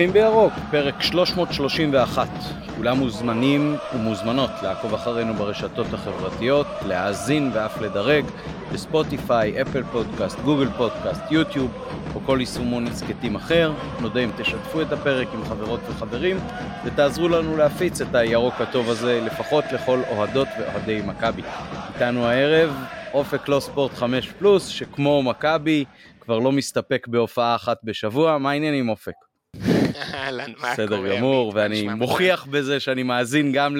שותפים בירוק, פרק 331. כולם מוזמנים ומוזמנות לעקוב אחרינו ברשתות החברתיות, להאזין ואף לדרג בספוטיפיי, אפל פודקאסט, גוגל פודקאסט, יוטיוב או כל יישומון הסכתים אחר. נודה אם תשתפו את הפרק עם חברות וחברים ותעזרו לנו להפיץ את הירוק הטוב הזה לפחות לכל אוהדות ואוהדי מכבי. איתנו הערב אופק לא ספורט 5 פלוס שכמו מכבי כבר לא מסתפק בהופעה אחת בשבוע, מה העניין עם אופק? אהלן, מה קורה? בסדר גמור, ואני מוכיח בזה שאני מאזין גם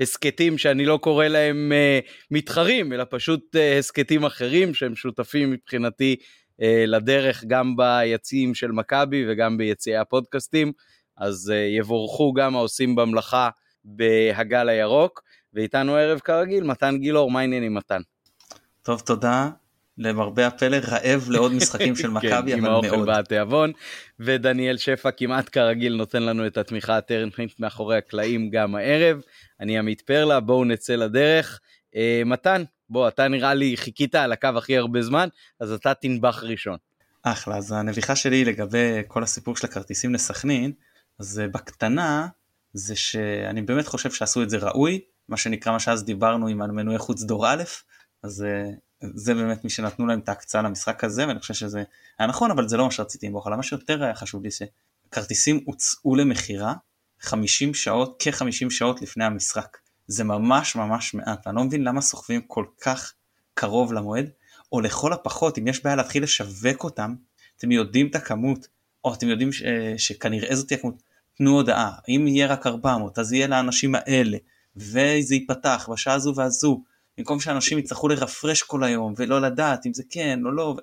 להסכתים שאני לא קורא להם uh, מתחרים, אלא פשוט uh, הסכתים אחרים שהם שותפים מבחינתי uh, לדרך גם ביציעים של מכבי וגם ביציעי הפודקאסטים, אז uh, יבורכו גם העושים במלאכה בהגל הירוק, ואיתנו ערב כרגיל, מתן גילאור, מה העניינים מתן? טוב, תודה. למרבה הפלא רעב לעוד משחקים של כן, מכבי, אבל מאוד. עם האוכל והתיאבון, ודניאל שפע כמעט כרגיל נותן לנו את התמיכה הטרנטית מאחורי הקלעים גם הערב. אני עמית פרלה, בואו נצא לדרך. אה, מתן, בוא, אתה נראה לי חיכית על הקו הכי הרבה זמן, אז אתה תנבח ראשון. אחלה, אז הנביחה שלי לגבי כל הסיפור של הכרטיסים לסכנין, אז אה, בקטנה, זה שאני באמת חושב שעשו את זה ראוי, מה שנקרא מה שאז דיברנו עם המנועי חוץ דור א', אז אה, זה באמת מי שנתנו להם את ההקצאה למשחק הזה ואני חושב שזה היה נכון אבל זה לא מה שרציתי עם אוכל, מה שיותר היה חשוב לי שכרטיסים הוצאו למכירה 50 שעות כ-50 שעות לפני המשחק. זה ממש ממש מעט אני לא מבין למה סוחבים כל כך קרוב למועד או לכל הפחות אם יש בעיה להתחיל לשווק אותם אתם יודעים את הכמות או אתם יודעים ש, שכנראה זאת תהיה כמות תנו הודעה אם יהיה רק 400 אז יהיה לאנשים האלה וזה ייפתח בשעה הזו והזו במקום שאנשים יצטרכו לרפרש כל היום ולא לדעת אם זה כן או לא,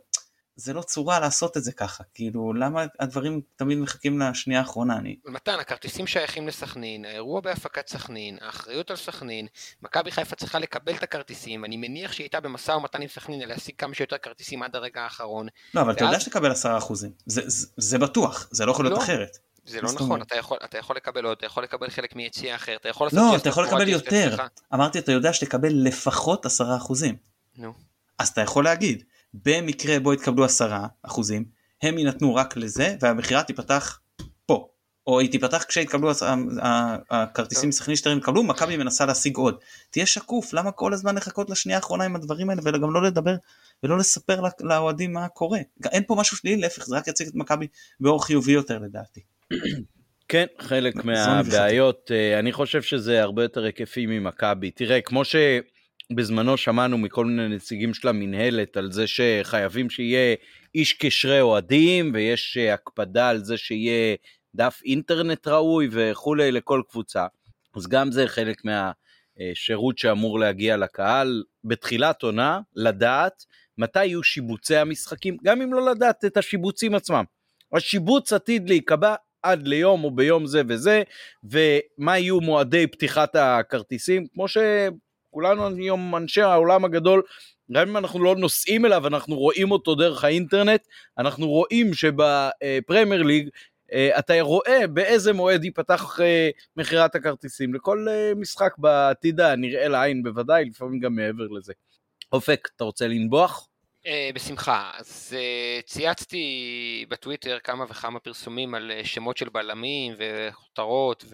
זה לא צורה לעשות את זה ככה, כאילו למה הדברים תמיד מחכים לשנייה האחרונה, אני... מתן, הכרטיסים שייכים לסכנין, האירוע בהפקת סכנין, האחריות על סכנין, מכבי חיפה צריכה לקבל את הכרטיסים, אני מניח שהיא הייתה במשא ומתן עם סכנין להשיג כמה שיותר כרטיסים עד הרגע האחרון. לא, אבל ואז... אתה יודע שתקבל עשרה אחוזים, זה, זה, זה בטוח, זה לא יכול להיות לא. אחרת. זה לא נכון, אתה יכול, אתה יכול לקבל עוד, אתה יכול לקבל חלק מיציאה אחר, אתה יכול לעשות... לא, אתה יכול לקבל יותר. אמרתי, אתה יודע שתקבל לפחות עשרה אחוזים. נו. אז אתה יכול להגיד, במקרה בו יתקבלו עשרה אחוזים, הם יינתנו רק לזה, והמכירה תיפתח פה. או היא תיפתח כשיתקבלו הכרטיסים מסכנין שאתם יקבלו, מכבי מנסה להשיג עוד. תהיה שקוף, למה כל הזמן לחכות לשנייה האחרונה עם הדברים האלה, וגם לא לדבר ולא לספר לאוהדים מה קורה. אין פה משהו שלילי, להפך, זה רק יציג את מכבי באור חיובי יותר לדעתי. כן, חלק מהבעיות, אה, אני חושב שזה הרבה יותר היקפי ממכבי. תראה, כמו שבזמנו שמענו מכל מיני נציגים של המינהלת על זה שחייבים שיהיה איש קשרי אוהדים, ויש אה, הקפדה על זה שיהיה דף אינטרנט ראוי וכולי לכל קבוצה. אז גם זה חלק מהשירות שאמור להגיע לקהל בתחילת עונה, לדעת מתי יהיו שיבוצי המשחקים, גם אם לא לדעת את השיבוצים עצמם. השיבוץ עתיד להיקבע עד ליום או ביום זה וזה, ומה יהיו מועדי פתיחת הכרטיסים, כמו שכולנו היום אנשי העולם הגדול, גם אם אנחנו לא נוסעים אליו, אנחנו רואים אותו דרך האינטרנט, אנחנו רואים שבפרמייר ליג אה, אתה רואה באיזה מועד ייפתח אה, מכירת הכרטיסים לכל אה, משחק בעתיד הנראה לעין בוודאי, לפעמים גם מעבר לזה. אופק, אתה רוצה לנבוח? Uh, בשמחה. אז uh, צייצתי בטוויטר כמה וכמה פרסומים על uh, שמות של בלמים וכותרות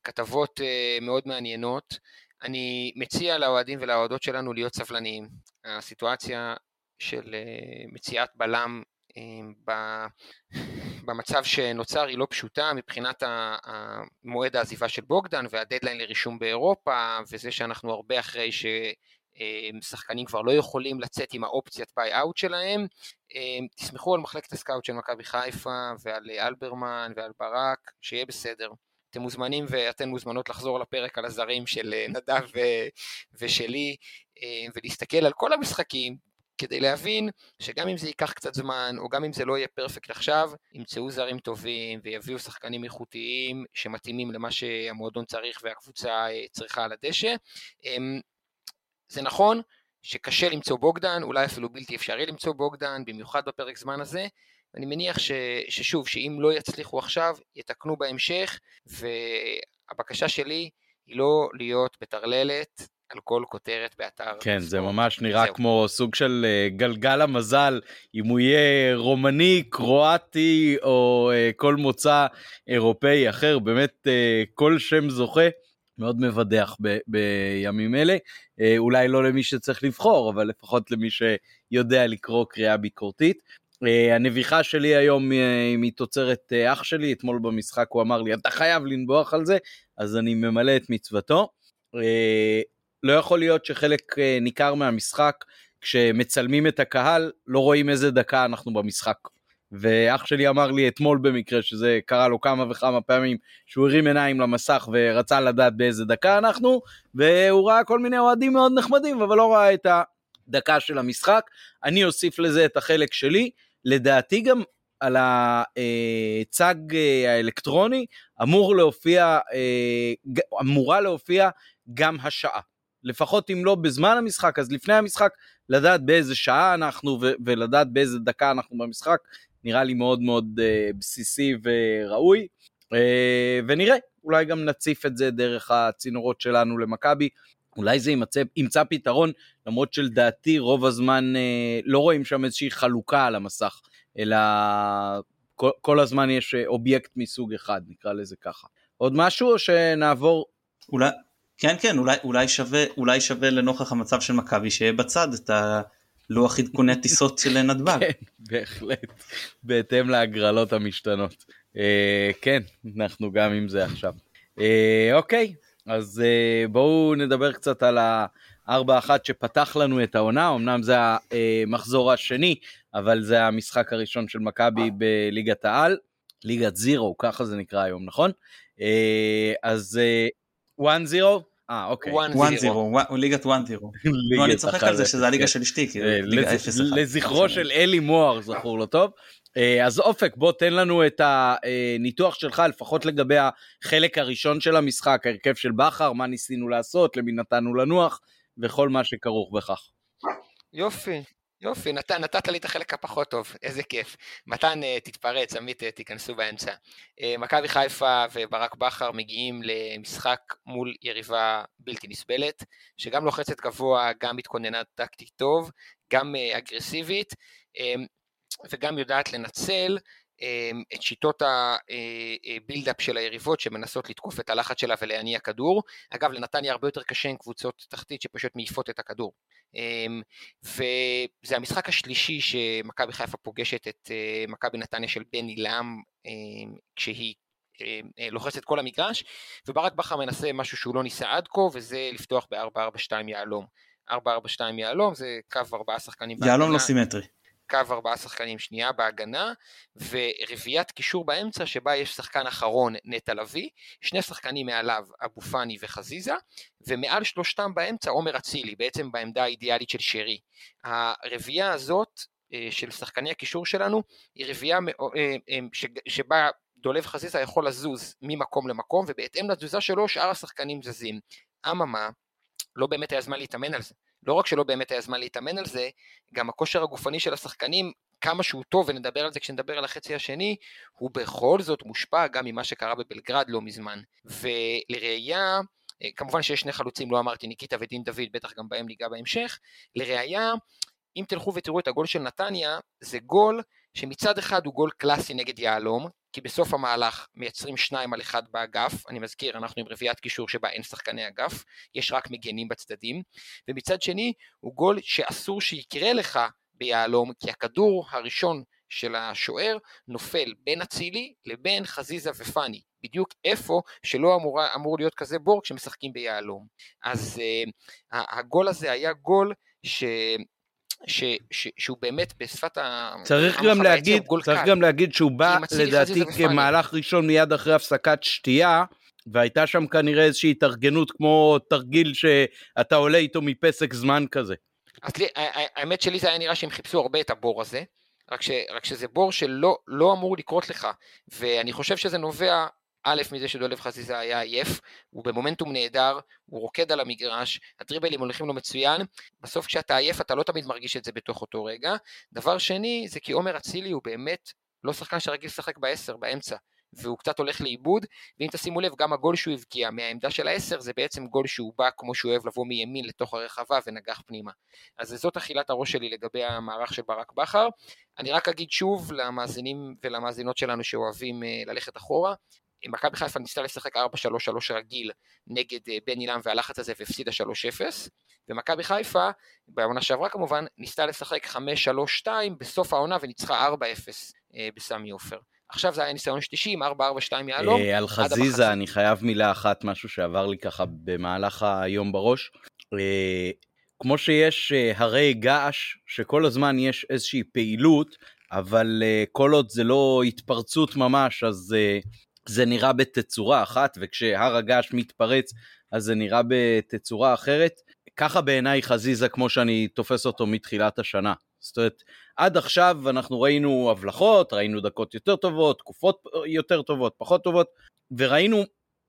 וכתבות מאוד מעניינות. אני מציע לאוהדים ולאוהדות שלנו להיות סבלניים. הסיטואציה של מציאת בלם במצב שנוצר היא לא פשוטה מבחינת מועד העזיבה של בוגדן והדדליין לרישום באירופה וזה שאנחנו הרבה אחרי ש... שחקנים כבר לא יכולים לצאת עם האופציית buyout שלהם. תסמכו על מחלקת ה-scout של מכבי חיפה ועל אלברמן ועל ברק, שיהיה בסדר. אתם מוזמנים ואתן מוזמנות לחזור לפרק על הזרים של אה, נדב ושלי ולהסתכל על כל המשחקים כדי להבין שגם אם זה ייקח קצת זמן או גם אם זה לא יהיה perfect עכשיו, ימצאו זרים טובים ויביאו שחקנים איכותיים שמתאימים למה שהמועדון צריך והקבוצה אה, צריכה על הדשא. זה נכון שקשה למצוא בוגדן, אולי אפילו בלתי אפשרי למצוא בוגדן, במיוחד בפרק זמן הזה, ואני מניח ש, ששוב, שאם לא יצליחו עכשיו, יתקנו בהמשך, והבקשה שלי היא לא להיות בטרללת על כל כותרת באתר. כן. זה ממש נראה זהו. כמו סוג של uh, גלגל המזל, אם הוא יהיה רומני, קרואטי או uh, כל מוצא אירופאי אחר, באמת uh, כל שם זוכה. מאוד מבדח ב- בימים אלה, אה, אולי לא למי שצריך לבחור, אבל לפחות למי שיודע לקרוא קריאה ביקורתית. אה, הנביחה שלי היום היא מתוצרת אה, אח שלי, אתמול במשחק הוא אמר לי, אתה חייב לנבוח על זה, אז אני ממלא את מצוותו. לא יכול להיות שחלק ניכר מהמשחק, כשמצלמים את הקהל, לא רואים איזה דקה אנחנו במשחק. ואח שלי אמר לי אתמול במקרה שזה קרה לו כמה וכמה פעמים שהוא הרים עיניים למסך ורצה לדעת באיזה דקה אנחנו והוא ראה כל מיני אוהדים מאוד נחמדים אבל לא ראה את הדקה של המשחק. אני אוסיף לזה את החלק שלי, לדעתי גם על הצג אה, האלקטרוני אמור להופיע, אה, אמורה להופיע גם השעה. לפחות אם לא בזמן המשחק אז לפני המשחק לדעת באיזה שעה אנחנו ולדעת באיזה דקה אנחנו במשחק נראה לי מאוד מאוד uh, בסיסי וראוי, uh, ונראה, אולי גם נציף את זה דרך הצינורות שלנו למכבי. אולי זה ימצא, ימצא פתרון, למרות שלדעתי רוב הזמן אה, לא רואים שם איזושהי חלוקה על המסך, אלא כל, כל הזמן יש אובייקט מסוג אחד, נקרא לזה ככה. עוד משהו או שנעבור? אולי, כן כן, אולי, אולי, שווה, אולי שווה לנוכח המצב של מכבי שיהיה בצד את. לוח עדכוני טיסות של נתב"ג. כן, בהחלט, בהתאם להגרלות המשתנות. אה, כן, אנחנו גם עם זה עכשיו. אה, אוקיי, אז אה, בואו נדבר קצת על ה-4-1 שפתח לנו את העונה, אמנם זה המחזור השני, אבל זה המשחק הראשון של מכבי בליגת העל, ליגת זירו, ככה זה נקרא היום, נכון? אה, אז 1-0, אה, אוקיי. 1-0, ליגת 1-0. לא, אני צוחק על זה שזה הליגה של אשתי, אה, לזכרו של אלי מוהר, זכור לו טוב. אה, אז אופק, בוא תן לנו את הניתוח שלך, לפחות לגבי החלק הראשון של המשחק, ההרכב של בכר, מה ניסינו לעשות, למי נתנו לנוח, וכל מה שכרוך בכך. יופי, יופי, נת, נתת לי את החלק הפחות טוב, איזה כיף. מתן, uh, תתפרץ, עמית, uh, תיכנסו באמצע. Uh, מכבי חיפה וברק בכר מגיעים למשחק מול יריבה בלתי נסבלת, שגם לוחצת גבוה, גם מתכוננת טקטית טוב, גם אגרסיבית, וגם יודעת לנצל את שיטות הבילדאפ של היריבות שמנסות לתקוף את הלחץ שלה ולהניע כדור. אגב, לנתניה הרבה יותר קשה עם קבוצות תחתית שפשוט מעיפות את הכדור. אמ, וזה המשחק השלישי שמכבי חיפה פוגשת את אה, מכבי נתניה של בן עילם אמ, כשהיא אה, לוחצת כל המגרש, וברק בכר מנסה משהו שהוא לא ניסה עד כה, וזה לפתוח ב-442 יהלום. 442 יהלום זה קו ארבעה שחקנים. יהלום לא סימטרי. קו ארבעה שחקנים שנייה בהגנה, ורביעיית קישור באמצע שבה יש שחקן אחרון נטע לביא, שני שחקנים מעליו אבו פאני וחזיזה, ומעל שלושתם באמצע עומר אצילי, בעצם בעמדה האידיאלית של שרי. הרביעייה הזאת אה, של שחקני הקישור שלנו היא רביעייה אה, אה, שבה דולב חזיזה יכול לזוז ממקום למקום, ובהתאם לתזוזה שלו שאר השחקנים זזים. אממה, לא באמת היה זמן להתאמן על זה. לא רק שלא באמת היה זמן להתאמן על זה, גם הכושר הגופני של השחקנים, כמה שהוא טוב, ונדבר על זה כשנדבר על החצי השני, הוא בכל זאת מושפע גם ממה שקרה בבלגרד לא מזמן. ולראיה, אה, כמובן שיש שני חלוצים, לא אמרתי, ניקיטה ודין דוד, בטח גם בהם ניגע בהמשך. לראיה, אם תלכו ותראו את הגול של נתניה, זה גול שמצד אחד הוא גול קלאסי נגד יהלום, כי בסוף המהלך מייצרים שניים על אחד באגף, אני מזכיר, אנחנו עם רביעיית קישור שבה אין שחקני אגף, יש רק מגנים בצדדים, ומצד שני הוא גול שאסור שיקרה לך ביהלום, כי הכדור הראשון של השוער נופל בין אצילי לבין חזיזה ופאני, בדיוק איפה שלא אמור, אמור להיות כזה בור כשמשחקים ביהלום. אז uh, הגול הזה היה גול ש... ש, ש, שהוא באמת בשפת ה... צריך גם להגיד, צריך קל. גם להגיד שהוא בא לדעתי כמהלך ראשון מיד אחרי הפסקת שתייה, והייתה שם כנראה איזושהי התארגנות כמו תרגיל שאתה עולה איתו מפסק זמן כזה. אז לי, האמת שלי זה היה נראה שהם חיפשו הרבה את הבור הזה, רק, ש, רק שזה בור שלא לא אמור לקרות לך, ואני חושב שזה נובע א', מזה שדולב חזיזה היה עייף, הוא במומנטום נהדר, הוא רוקד על המגרש, הדריבלים הולכים לו מצוין, בסוף כשאתה עייף אתה לא תמיד מרגיש את זה בתוך אותו רגע. דבר שני, זה כי עומר אצילי הוא באמת לא שחקן שרגיל לשחק בעשר, באמצע. והוא קצת הולך לאיבוד, ואם תשימו לב, גם הגול שהוא הבקיע מהעמדה של העשר זה בעצם גול שהוא בא כמו שהוא אוהב לבוא מימין לתוך הרחבה ונגח פנימה. אז זאת אכילת הראש שלי לגבי המערך של ברק בכר. אני רק אגיד שוב למאזינים ולמאזינות שלנו שאוהבים אה, ללכת אחורה, מכבי חיפה ניסתה לשחק 4-3-3 רגיל נגד אה, בן אילם והלחץ הזה והפסידה 3-0 ומכבי חיפה, בעונה שעברה כמובן, ניסתה לשחק 5-3-2 בסוף העונה וניצחה 4-0 אה, בסמי עופר. עכשיו זה היה ניסיון שלישי עם 4-4-2 יהלום. אה, על חזיזה אני חייב מילה אחת, משהו שעבר לי ככה במהלך היום בראש. כמו שיש הרי געש, שכל הזמן יש איזושהי פעילות, אבל כל עוד זה לא התפרצות ממש, אז זה נראה בתצורה אחת, וכשהר הגעש מתפרץ אז זה נראה בתצורה אחרת. ככה בעיניי חזיזה כמו שאני תופס אותו מתחילת השנה. זאת אומרת, עד עכשיו אנחנו ראינו הבלחות, ראינו דקות יותר טובות, תקופות יותר טובות, פחות טובות, וראינו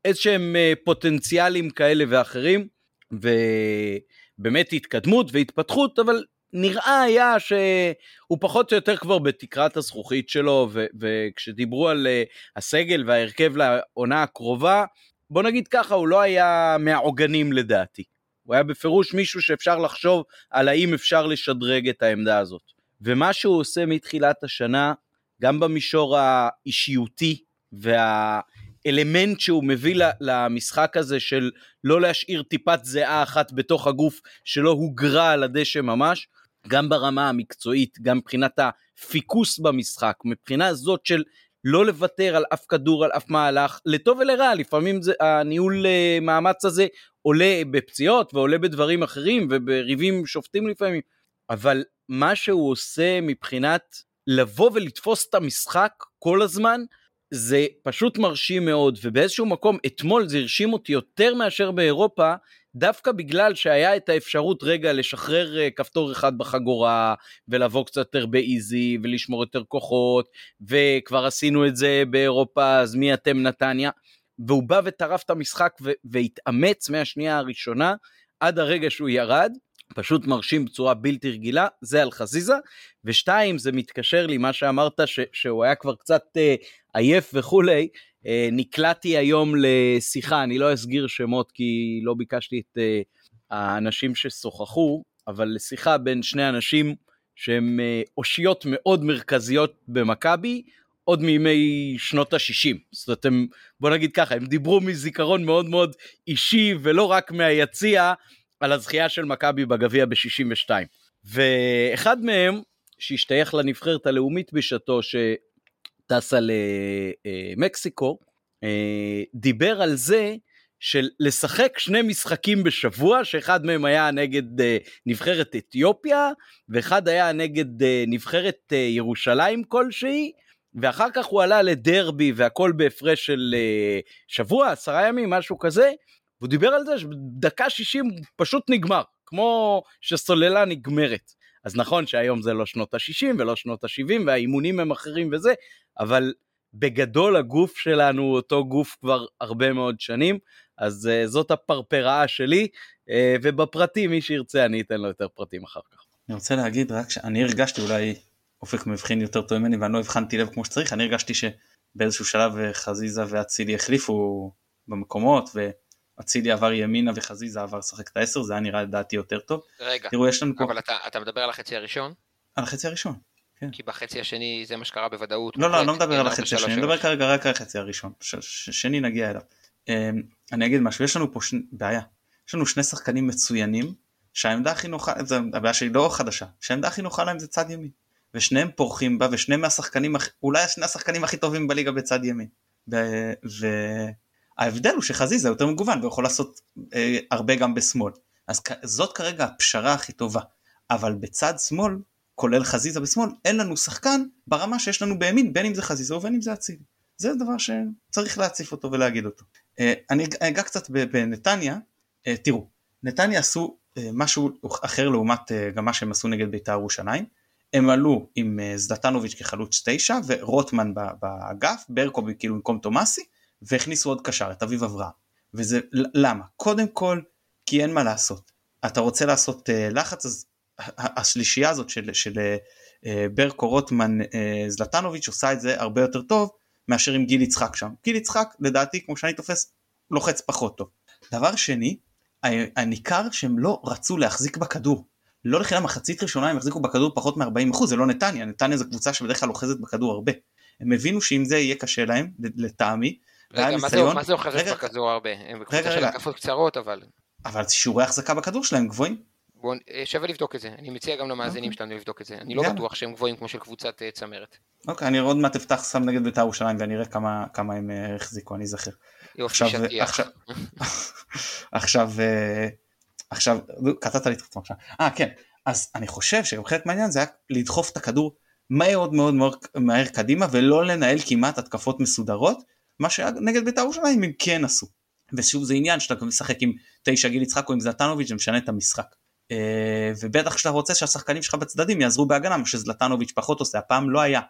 איזשהם אה, פוטנציאלים כאלה ואחרים, ובאמת התקדמות והתפתחות, אבל נראה היה שהוא פחות או יותר כבר בתקרת הזכוכית שלו, ו- וכשדיברו על uh, הסגל וההרכב לעונה הקרובה, בוא נגיד ככה, הוא לא היה מהעוגנים לדעתי. הוא היה בפירוש מישהו שאפשר לחשוב על האם אפשר לשדרג את העמדה הזאת. ומה שהוא עושה מתחילת השנה, גם במישור האישיותי והאלמנט שהוא מביא למשחק הזה של לא להשאיר טיפת זיעה אחת בתוך הגוף שלא הוגרה על הדשא ממש, גם ברמה המקצועית, גם מבחינת הפיקוס במשחק, מבחינה זאת של לא לוותר על אף כדור, על אף מהלך, לטוב ולרע, לפעמים זה, הניהול אה, מאמץ הזה עולה בפציעות ועולה בדברים אחרים ובריבים שופטים לפעמים, אבל מה שהוא עושה מבחינת לבוא ולתפוס את המשחק כל הזמן, זה פשוט מרשים מאוד, ובאיזשהו מקום אתמול זה הרשים אותי יותר מאשר באירופה, דווקא בגלל שהיה את האפשרות רגע לשחרר אה, כפתור אחד בחגורה ולבוא קצת יותר באיזי ולשמור יותר כוחות וכבר עשינו את זה באירופה אז מי אתם נתניה? והוא בא וטרף את המשחק והתאמץ מהשנייה הראשונה עד הרגע שהוא ירד פשוט מרשים בצורה בלתי רגילה, זה על חזיזה, ושתיים, זה מתקשר לי מה שאמרת, ש, שהוא היה כבר קצת אה, עייף וכולי, אה, נקלעתי היום לשיחה, אני לא אסגיר שמות כי לא ביקשתי את אה, האנשים ששוחחו, אבל לשיחה בין שני אנשים שהם אה, אושיות מאוד מרכזיות במכבי, עוד מימי שנות ה-60. זאת אומרת, הם, בוא נגיד ככה, הם דיברו מזיכרון מאוד מאוד אישי ולא רק מהיציע על הזכייה של מכבי בגביע ב-62. ואחד מהם, שהשתייך לנבחרת הלאומית בשעתו, טסה למקסיקו, אה, דיבר על זה של לשחק שני משחקים בשבוע, שאחד מהם היה נגד אה, נבחרת אתיופיה, ואחד היה נגד אה, נבחרת ירושלים כלשהי, ואחר כך הוא עלה לדרבי והכל בהפרש של שבוע, עשרה ימים, משהו כזה, והוא דיבר על זה שבדקה 60 פשוט נגמר, כמו שסוללה נגמרת. אז נכון שהיום זה לא שנות ה-60 ולא שנות ה-70 והאימונים הם אחרים וזה, אבל בגדול הגוף שלנו הוא אותו גוף כבר הרבה מאוד שנים, אז uh, זאת הפרפראה שלי, uh, ובפרטים מי שירצה אני אתן לו יותר פרטים אחר כך. אני רוצה להגיד רק שאני הרגשתי אולי אופק מבחין יותר טוב ממני ואני לא הבחנתי לב כמו שצריך, אני הרגשתי שבאיזשהו שלב אה, חזיזה ואצילי החליפו במקומות ואצילי עבר ימינה וחזיזה עבר לשחק את העשר, זה היה נראה לדעתי יותר טוב. רגע, תראו, יש לנו פה... אבל אתה, אתה מדבר על החצי הראשון? על החצי הראשון. כן. כי בחצי השני זה מה שקרה בוודאות. לא, לא, אני לא מדבר על החצי השני, אני מדבר כרגע רק על החצי הראשון, שני נגיע אליו. אמ, אני אגיד משהו, יש לנו פה בעיה, יש לנו שני שחקנים מצוינים, שהעמדה הכי נוחה, זו הבעיה שלי לא חדשה, שהעמדה הכי נוחה להם זה צד ימין. ושניהם פורחים בה, ושניהם מהשחקנים, אולי שני השחקנים הכי טובים בליגה בצד ימין. וההבדל הוא שחזיזה יותר מגוון והוא יכול לעשות אה, הרבה גם בשמאל. אז זאת כרגע הפשרה הכי טובה. אבל בצד שמאל כולל חזיזה בשמאל, אין לנו שחקן ברמה שיש לנו בימין, בין אם זה חזיזה ובין אם זה אצילי. זה דבר שצריך להציף אותו ולהגיד אותו. אה, אני אגע קצת בנתניה, אה, תראו, נתניה עשו אה, משהו אחר לעומת גם מה שהם עשו נגד בית"ר ירושלים. הם עלו עם זלטנוביץ' כחלוץ תשע ורוטמן באגף, ברקו כאילו במקום תומאסי, והכניסו עוד קשר, את אביב אברהם. וזה למה? קודם כל, כי אין מה לעשות. אתה רוצה לעשות לחץ אז השלישייה הזאת של, של אה, ברקו רוטמן אה, זלטנוביץ' עושה את זה הרבה יותר טוב מאשר עם גיל יצחק שם. גיל יצחק לדעתי כמו שאני תופס לוחץ פחות טוב. דבר שני, הניכר שהם לא רצו להחזיק בכדור. לא לחינם המחצית ראשונה הם החזיקו בכדור פחות מ-40% זה לא נתניה, נתניה זו קבוצה שבדרך כלל אוחזת בכדור הרבה. הם הבינו שאם זה יהיה קשה להם, לטעמי. רגע, מה, ניסיון... זה, מה זה אוחזת בכדור הרבה? הם בקבוצה של הקפות קצרות אבל. אבל שיעורי החזקה בכדור שלהם גבוהים. בוא, אה, שווה לבדוק את זה, אני מציע גם למאזינים okay. אוקיי. שלנו לבדוק את זה, אני לא בטוח שהם גבוהים כמו של קבוצת uh, צמרת. אוקיי, okay, אני עוד מעט אפתח שם נגד בית"ר ירושלים ואני אראה כמה, כמה הם uh, החזיקו, אני אזכר. יופי, שטיח. עכשיו, עכשיו, קטעת לי את עצמך עכשיו. אה, כן, אז אני חושב שגם חלק מהעניין זה היה לדחוף את הכדור מאוד מאוד מאוד מהר קדימה ולא לנהל כמעט התקפות מסודרות, מה שנגד בית"ר ירושלים הם כן עשו. ושוב זה עניין שאתה משחק עם תשע גיל יצחק או עם זלטנוביץ' זה משנה את המשחק. אה, ובטח כשאתה רוצה שהשחקנים שלך בצדדים יעזרו בהגנה, מה שזלטנוביץ' פחות עושה, הפעם לא היה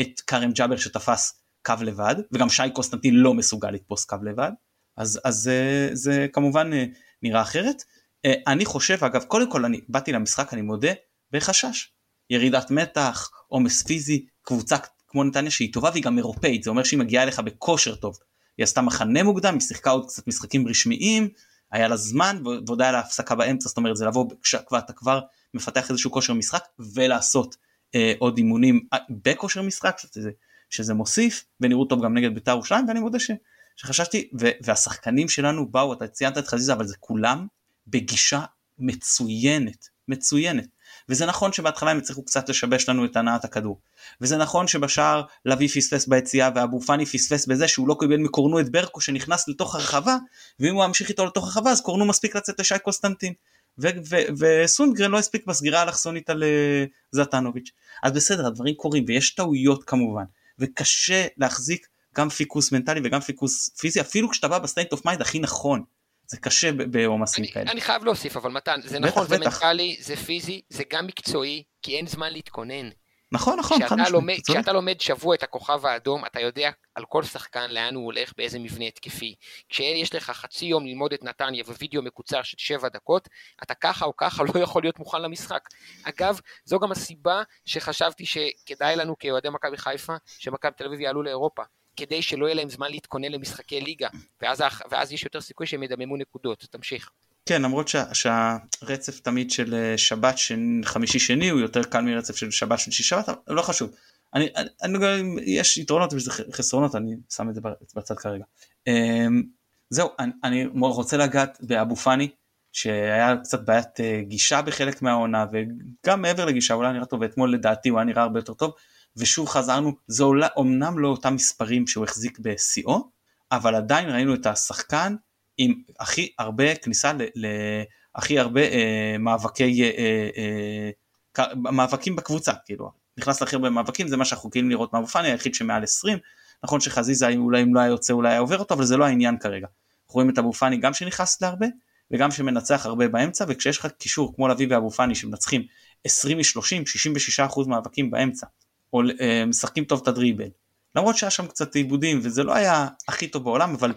את כרם ג'אבר שתפס קו לבד, וגם שי קוסטנטין לא מסוגל לתפוס קו לבד, אז, אז זה, זה כמובן אה, נראה אחרת. אה, אני חושב, אגב, קודם כל אני באתי למשחק, אני מודה, בחשש. ירידת מתח, עומס פיזי, קבוצה כמו נתניה שהיא טובה והיא גם אירופאית, זה אומר שהיא מגיעה אליך בכושר טוב. היא עשתה מחנה מוקדם, היא שיחקה עוד קצת משחקים רשמיים, היה לה זמן ועוד היה לה הפסקה באמצע, זאת אומרת זה לבוא כשאתה כבר מפתח איזשהו כושר משחק ולעשות אה, עוד אימונים אה, בכושר משחק, שזה, שזה מוסיף, ונראו טוב גם נגד בית"ר ירושלים, ואני מודה ש, שחששתי, ו, והשחקנים שלנו באו, אתה ציינת את חזיזה, אבל זה כולם בגישה מצוינת, מצוינת. וזה נכון שבהתחלה הם הצליחו קצת לשבש לנו את הנעת הכדור. וזה נכון שבשער לביא פספס ביציאה ואבו פאני פספס בזה שהוא לא קיבל מקורנו את ברקו שנכנס לתוך הרחבה ואם הוא ממשיך איתו לתוך הרחבה אז קורנו מספיק לצאת לשי קוסטנטין. וסונדגרן לא הספיק בסגירה אלכסונית על אה, זטנוביץ'. אז בסדר הדברים קורים ויש טעויות כמובן וקשה להחזיק גם פיקוס מנטלי וגם פיקוס פיזי אפילו כשאתה בא ב-state of mind הכי נכון זה קשה בעומסים כאלה. אני חייב להוסיף אבל מתן, זה נכון, זה מנטלי, זה פיזי, זה גם מקצועי, כי אין זמן להתכונן. נכון, נכון, חד משמעית. כשאתה לומד שבוע את הכוכב האדום, אתה יודע על כל שחקן לאן הוא הולך, באיזה מבנה התקפי. כשיש לך חצי יום ללמוד את נתניה ווידאו מקוצר של שבע דקות, אתה ככה או ככה לא יכול להיות מוכן למשחק. אגב, זו גם הסיבה שחשבתי שכדאי לנו כאוהדי מכבי חיפה, שמכבי תל אביב יעלו לאירופה. כדי שלא יהיה להם זמן להתכונן למשחקי ליגה, ואז, ואז יש יותר סיכוי שהם ידממו נקודות, תמשיך. כן, למרות שה, שהרצף תמיד של אה, שבת חמישי שני הוא יותר קל מרצף של שבת שלישי שבת, אבל לא חשוב. אני, אני, אני, יש יתרונות ויש חסרונות, אני שם את זה בצד כרגע. אמ, זהו, אני, אני רוצה לגעת באבו פאני, שהיה קצת בעיית אה, גישה בחלק מהעונה, וגם מעבר לגישה, אולי נראה טוב, ואתמול לדעתי הוא היה נראה הרבה יותר טוב. ושוב חזרנו, זה עולה, אומנם לא אותם מספרים שהוא החזיק בשיאו, אבל עדיין ראינו את השחקן עם הכי הרבה כניסה, ל, ל, הכי הרבה אה, מאבקי, אה, אה, מאבקים בקבוצה, כאילו, נכנס להכי הרבה מאבקים, זה מה שאנחנו רגילים לראות מאבו פאני, היחיד שמעל 20, נכון שחזיזה אולי אם לא היה יוצא אולי היה עובר אותו, אבל זה לא העניין כרגע. אנחנו רואים את אבו פאני גם שנכנס להרבה, וגם שמנצח הרבה באמצע, וכשיש לך קישור כמו לביא ואבו פאני שמנצחים 20 מ-30, 66% מאבקים באמצע, או אה, משחקים טוב את הדריבל. למרות שהיה שם קצת עיבודים וזה לא היה הכי טוב בעולם אבל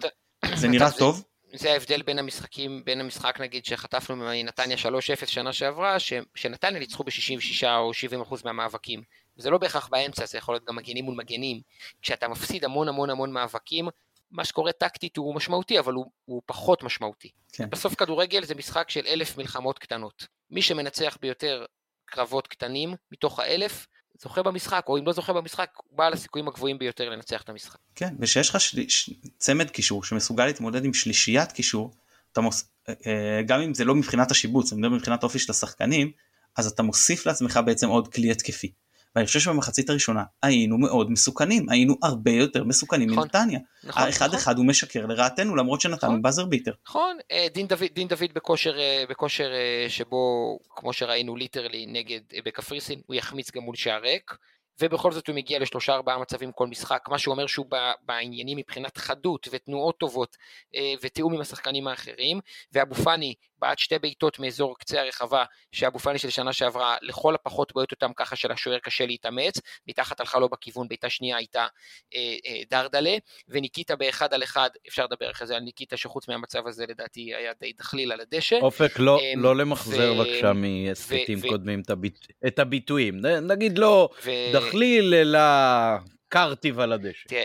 זה נראה טוב. זה ההבדל בין המשחקים, בין המשחק נגיד שחטפנו מנתניה 3-0 שנה שעברה, ש, שנתניה ניצחו ב-66 או 70 אחוז מהמאבקים. זה לא בהכרח באמצע, זה יכול להיות גם מגנים מול מגנים. כשאתה מפסיד המון המון המון מאבקים, מה שקורה טקטית הוא משמעותי, אבל הוא, הוא פחות משמעותי. כן. בסוף כדורגל זה משחק של אלף מלחמות קטנות. מי שמנצח ביותר קרבות קטנים מתוך האלף, זוכה במשחק, או אם לא זוכה במשחק, הוא בעל הסיכויים הגבוהים ביותר לנצח את המשחק. כן, ושיש לך של... ש... צמד קישור שמסוגל להתמודד עם שלישיית קישור, מוס... אה, אה, גם אם זה לא מבחינת השיבוץ, אני מדבר מבחינת האופי של השחקנים, אז אתה מוסיף לעצמך בעצם עוד כלי התקפי. ואני חושב שבמחצית הראשונה היינו מאוד מסוכנים, היינו הרבה יותר מסוכנים נכון, מנתניה. נכון, האחד נכון. אחד הוא משקר לרעתנו למרות שנתנו נכון, buzzer beater. נכון, אה, דין דוד, דין דוד בכושר, אה, בכושר אה, שבו כמו שראינו literally נגד בקפריסין הוא יחמיץ גם מול שער ריק. ובכל זאת הוא מגיע לשלושה ארבעה מצבים כל משחק, מה שהוא אומר שהוא בעניינים מבחינת חדות ותנועות טובות ותיאום עם השחקנים האחרים, ואבו פאני בעט שתי בעיטות מאזור קצה הרחבה, שאבו פאני של שנה שעברה לכל הפחות בועט אותם ככה שלשוער קשה להתאמץ, מתחת הלכה לו בכיוון, בעיטה שנייה הייתה אה, אה, דרדלה, וניקיטה באחד על אחד, אפשר לדבר אחרי זה על ניקיטה שחוץ מהמצב הזה לדעתי היה די דחליל על הדשא. אופק לא, אה, לא למחזר ו... בבקשה מהסכתים קודמים ו... את, הביט... את הביטויים, נגיד לא ו... דחליל אלא קרטיב על הדשא. תראה,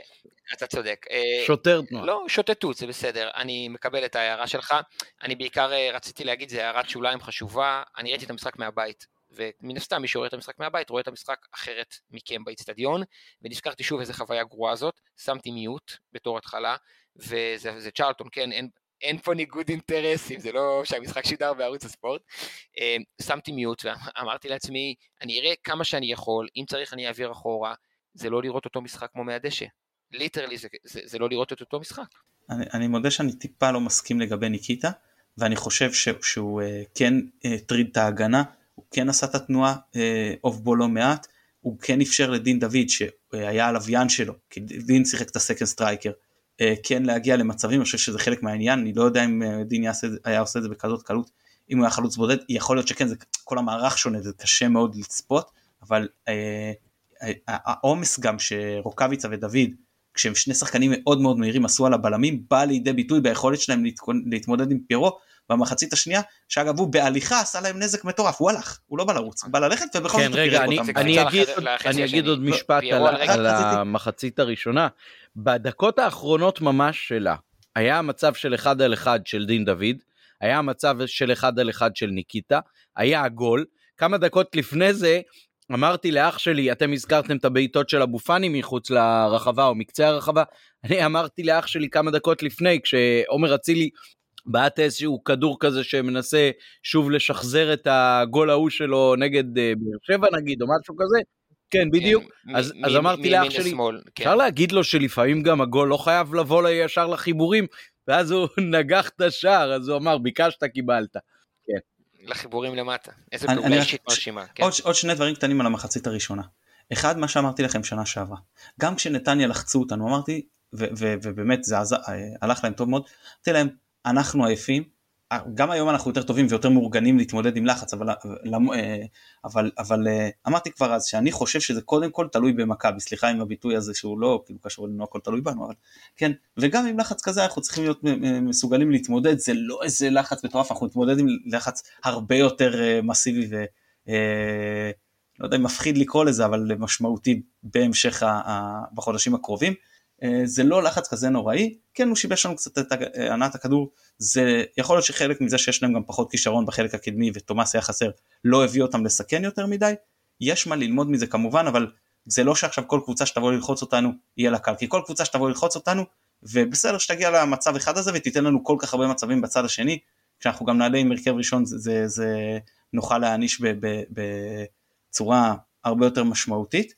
אתה צודק. שוטר תנועה. לא, שוטטות, זה בסדר. אני מקבל את ההערה שלך. אני בעיקר רציתי להגיד, זה הערת שוליים חשובה. אני ראיתי את המשחק מהבית. ומן הסתם מי שרואה את המשחק מהבית רואה את המשחק אחרת מכם באיצטדיון ונזכרתי שוב איזה חוויה גרועה זאת, שמתי מיוט בתור התחלה וזה צ'רלטון, כן, אין, אין פה ניגוד אינטרסים, זה לא שהמשחק שידר בערוץ הספורט. אמ, שמתי mute ואמרתי לעצמי, אני אראה כמה שאני יכול, אם צריך אני אעביר אחורה, זה לא לראות אותו משחק כמו מהדשא. literally זה, זה, זה לא לראות את אותו משחק. אני, אני מודה שאני טיפה לא מסכים לגבי ניקיטה, ואני חושב ש, שהוא אה, כן הטריד אה, את ההגנה, הוא כן עשה את התנועה off אה, בו לא מעט, הוא כן אפשר לדין דוד שהיה הלוויין שלו, כי דין שיחק את ה-second striker, אה, כן להגיע למצבים, אני חושב שזה חלק מהעניין, אני לא יודע אם אה, דין יעשה, היה עושה את זה בכזאת קלות, אם הוא היה חלוץ בודד, יכול להיות שכן, זה, כל המערך שונה, זה קשה מאוד לצפות, אבל אה, העומס גם שרוקאביצה ודוד, כשהם שני שחקנים מאוד מאוד מהירים עשו על הבלמים, בא לידי ביטוי ביכולת שלהם להתמודד עם פירו, במחצית השנייה, שאגב הוא בהליכה עשה להם נזק מטורף, הוא הלך, הוא לא בא לרוץ, הוא בא ללכת ובכל כן, זאת הוא פירק אותם. אני, אגיד, אני אגיד עוד משפט על, על המחצית הראשונה, בדקות האחרונות ממש שלה, היה מצב של אחד על אחד של דין דוד, היה מצב של אחד על אחד של ניקיטה, היה הגול, כמה דקות לפני זה אמרתי לאח שלי, אתם הזכרתם את הבעיטות של אבו פאני מחוץ לרחבה או מקצה הרחבה, אני אמרתי לאח שלי כמה דקות לפני, כשעומר אצילי בעט איזשהו כדור כזה שמנסה שוב לשחזר את הגול ההוא שלו נגד אה, באר שבע נגיד, או משהו כזה, כן, בדיוק. כן, אז, מ- אז אמרתי לאח שלי, שמאל, כן. אפשר להגיד לו שלפעמים גם הגול לא חייב לבוא ישר לחיבורים, ואז הוא נגח את השער, אז הוא אמר, ביקשת, קיבלת. לחיבורים למטה. איזה פעולה אישית מרשימה. כן. עוד, עוד שני דברים קטנים על המחצית הראשונה. אחד, מה שאמרתי לכם שנה שעברה. גם כשנתניה לחצו אותנו, אמרתי, ובאמת זה עז... הלך להם טוב מאוד, אמרתי להם, אנחנו עייפים, גם היום אנחנו יותר טובים ויותר מאורגנים להתמודד עם לחץ, אבל, אה, אבל, אבל אה, אמרתי כבר אז שאני חושב שזה קודם כל תלוי במכבי, סליחה עם הביטוי הזה שהוא לא כאילו קשור אלינו הכל תלוי בנו, אבל כן, וגם עם לחץ כזה אנחנו צריכים להיות מסוגלים להתמודד, זה לא איזה לחץ מטורף, אנחנו נתמודד עם לחץ הרבה יותר אה, מסיבי ו... לא יודע אם מפחיד לקרוא לזה, אבל משמעותי בהמשך ה... בחודשים הקרובים. אה, זה לא לחץ כזה נוראי, כן הוא שיבש לנו קצת את הנעת הכדור, זה יכול להיות שחלק מזה שיש להם גם פחות כישרון בחלק הקדמי ותומאס היה חסר, לא הביא אותם לסכן יותר מדי, יש מה ללמוד מזה כמובן, אבל זה לא שעכשיו כל קבוצה שתבוא ללחוץ אותנו יהיה לה קל, כי כל קבוצה שתבוא ללחוץ אותנו, ובסדר שתגיע למצב אחד הזה ותיתן לנו כל כך הרבה מצבים בצד השני, כשאנחנו גם נעלה עם הרכב ראשון זה, זה, זה נוכל להעניש בצורה הרבה יותר משמעותית.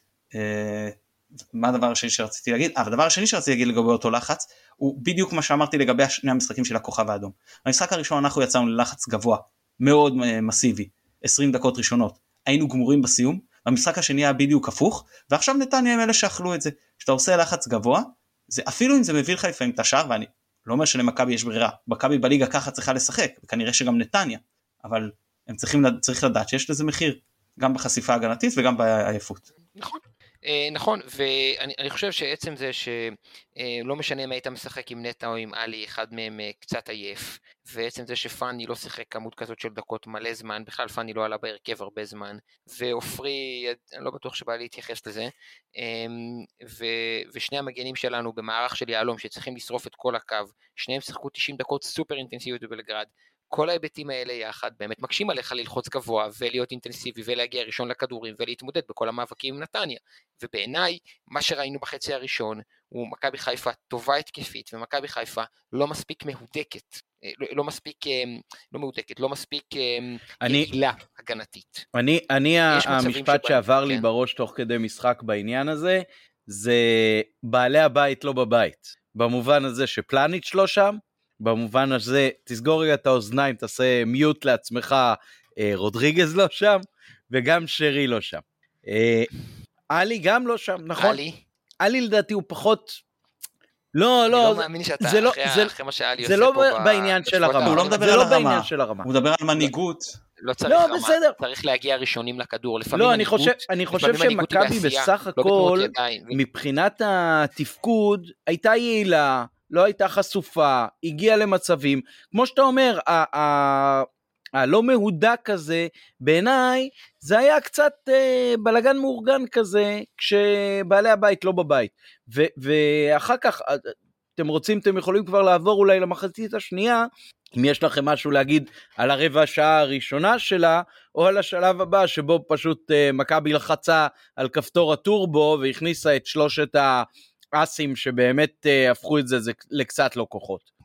אה, מה הדבר השני שרציתי להגיד? אבל הדבר השני שרציתי להגיד לגבי אותו לחץ הוא בדיוק מה שאמרתי לגבי שני המשחקים של הכוכב האדום. במשחק הראשון אנחנו יצאנו ללחץ גבוה מאוד אה, מסיבי 20 דקות ראשונות היינו גמורים בסיום במשחק השני היה בדיוק הפוך ועכשיו נתניה הם אלה שאכלו את זה כשאתה עושה לחץ גבוה זה אפילו אם זה מביא לך לפעמים את השער ואני לא אומר שלמכבי יש ברירה מכבי בליגה ככה צריכה לשחק וכנראה שגם נתניה אבל הם צריכים צריך לדעת שיש לזה מחיר גם בחשיפה הגנתית וגם בעייפות. נכון אה, נכון, ואני חושב שעצם זה שלא משנה אם היית משחק עם נטע או עם עלי, אחד מהם אה, קצת עייף, ועצם זה שפאני לא שיחק כמות כזאת של דקות מלא זמן, בכלל פאני לא עלה בהרכב הרבה זמן, ועופרי, אני לא בטוח שבא להתייחס לזה, אמ, ו, ושני המגנים שלנו במערך של יהלום שצריכים לשרוף את כל הקו, שניהם שיחקו 90 דקות סופר אינטנסיביות בבלגרד, כל ההיבטים האלה יחד באמת מקשים עליך ללחוץ גבוה ולהיות אינטנסיבי ולהגיע ראשון לכדורים ולהתמודד בכל המאבקים עם נתניה. ובעיניי, מה שראינו בחצי הראשון הוא מכבי חיפה טובה התקפית ומכבי חיפה לא מספיק מהודקת. אה, לא, לא מספיק, אה, לא מהודקת, לא מספיק אה, אני, יעילה הגנתית. אני, אני המשפט שעבר לי כן. בראש תוך כדי משחק בעניין הזה, זה בעלי הבית לא בבית. במובן הזה שפלניץ' לא שם, במובן הזה, תסגור רגע את האוזניים, תעשה מיוט לעצמך, אה, רודריגז לא שם, וגם שרי לא שם. אה, עלי גם לא שם, נכון? עלי? עלי לדעתי הוא פחות... לא, לא, אני לא מאמין שאתה אחרי, לא, זה, אחרי מה שאלי עושה לא פה בעניין של הרמה, הוא לא מדבר על של הרמה, הוא מדבר על מנהיגות. לא צריך לא, רמה, בסדר. צריך להגיע ראשונים לכדור, לפעמים לא, אני חושב, אני חושב שמכבי בסך הכל, לא מבחינת התפקוד, הייתה יעילה, לא הייתה חשופה, הגיעה למצבים, כמו שאתה אומר, הלא מהודק הזה, בעיניי זה היה קצת אה, בלגן מאורגן כזה, כשבעלי הבית לא בבית. ו, ואחר כך, אה, אתם רוצים, אתם יכולים כבר לעבור אולי למחצית השנייה, אם יש לכם משהו להגיד על הרבע השעה הראשונה שלה, או על השלב הבא שבו פשוט אה, מכבי לחצה על כפתור הטורבו והכניסה את שלושת האסים שבאמת אה, הפכו את זה, זה לקצת לא כוחות.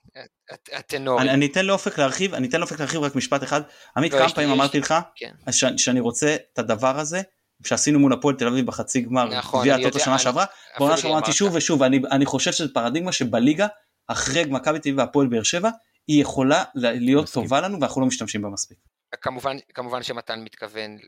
הטנורים. אני אתן לאופק להרחיב, אני אתן לאופק להרחיב רק משפט אחד. עמית, לא, כמה פעמים אמרתי לך כן. שאני רוצה את הדבר הזה, שעשינו מול הפועל תל אביב בחצי גמר נכון, גביע הטוטו שנה שעברה, בעונה שעברה אמרתי שוב ושוב, אני חושב שזו פרדיגמה שבליגה, אחרי מכבי תל אביב והפועל באר שבע, היא יכולה להיות טובה לנו ואנחנו לא משתמשים בה מספיק. כמובן, כמובן שמתן מתכוון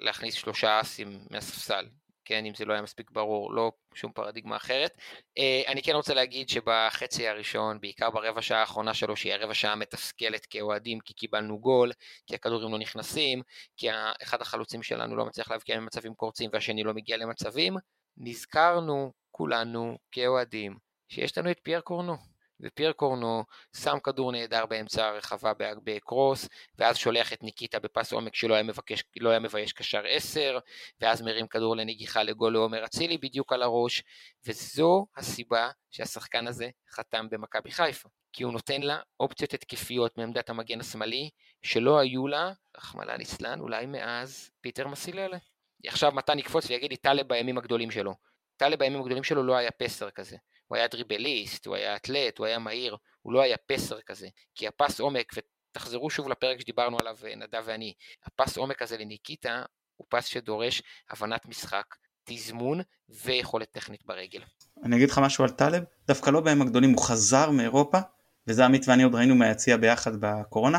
להכניס שלושה אסים מהספסל, כן, אם זה לא היה מספיק ברור, לא שום פרדיגמה אחרת. אה, אני כן רוצה להגיד שבחצי הראשון, בעיקר ברבע שעה האחרונה שלו, שהיא הרבע שעה מתסכלת כאוהדים, כי קיבלנו גול, כי הכדורים לא נכנסים, כי אחד החלוצים שלנו לא מצליח להבקיע ממצבים קורצים והשני לא מגיע למצבים, נזכרנו כולנו כאוהדים שיש לנו את פייר קורנו. ופייר קורנו שם כדור נהדר באמצע הרחבה בקרוס, ואז שולח את ניקיטה בפס עומק שלא היה, מבקש, לא היה מבייש קשר 10, ואז מרים כדור לנגיחה לגול לעומר אצילי בדיוק על הראש, וזו הסיבה שהשחקן הזה חתם במכבי חיפה. כי הוא נותן לה אופציות התקפיות מעמדת המגן השמאלי, שלא היו לה, רחמנא ליצלן, אולי מאז פיטר מסיללה. עכשיו מתן יקפוץ ויגיד לי טלב בימים הגדולים שלו. טלב בימים הגדולים שלו לא היה פסר כזה. הוא היה דריבליסט, הוא היה אתלט, הוא היה מהיר, הוא לא היה פסר כזה. כי הפס עומק, ותחזרו שוב לפרק שדיברנו עליו אה, נדב ואני, הפס עומק הזה לניקיטה הוא פס שדורש הבנת משחק, תזמון ויכולת טכנית ברגל. אני אגיד לך משהו על טלב, דווקא לא בימים הגדולים, הוא חזר מאירופה, וזה עמית ואני עוד ראינו מהיציע ביחד בקורונה,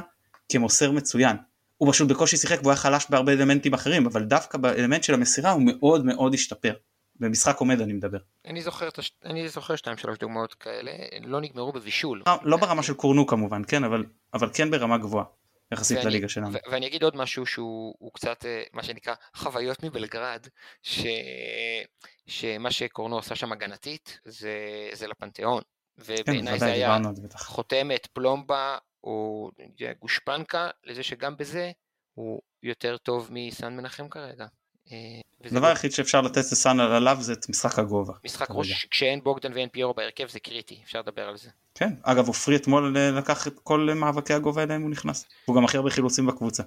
כמוסר מצוין. הוא פשוט בקושי שיחק והוא היה חלש בהרבה אלמנטים אחרים, אבל דווקא באלמנט של המסירה הוא מאוד מאוד השתפר. במשחק עומד אני מדבר. אני זוכר, אני זוכר שתיים שלוש דוגמאות כאלה, לא נגמרו בבישול. לא, לא ברמה של קורנו כמובן, כן, אבל, אבל כן ברמה גבוהה. יחסית ואני, לליגה שלנו. ו- ואני אגיד עוד משהו שהוא קצת אה, מה שנקרא חוויות מבלגרד, ש... שמה שקורנו עושה שם הגנתית זה, זה לפנתיאון. ובעיניי כן, זה היה חותמת, פלומבה או גושפנקה לזה שגם בזה הוא יותר טוב מסן מנחם כרגע. אה, הדבר היחיד שאפשר לתת לסאן עליו זה את משחק הגובה. משחק ראש, כשאין בוגדן ואין פיורו בהרכב זה קריטי, אפשר לדבר על זה. כן, אגב עופרי אתמול אה, לקח את כל מאבקי הגובה אליהם הוא נכנס. הוא גם הכי הרבה חילוצים בקבוצה.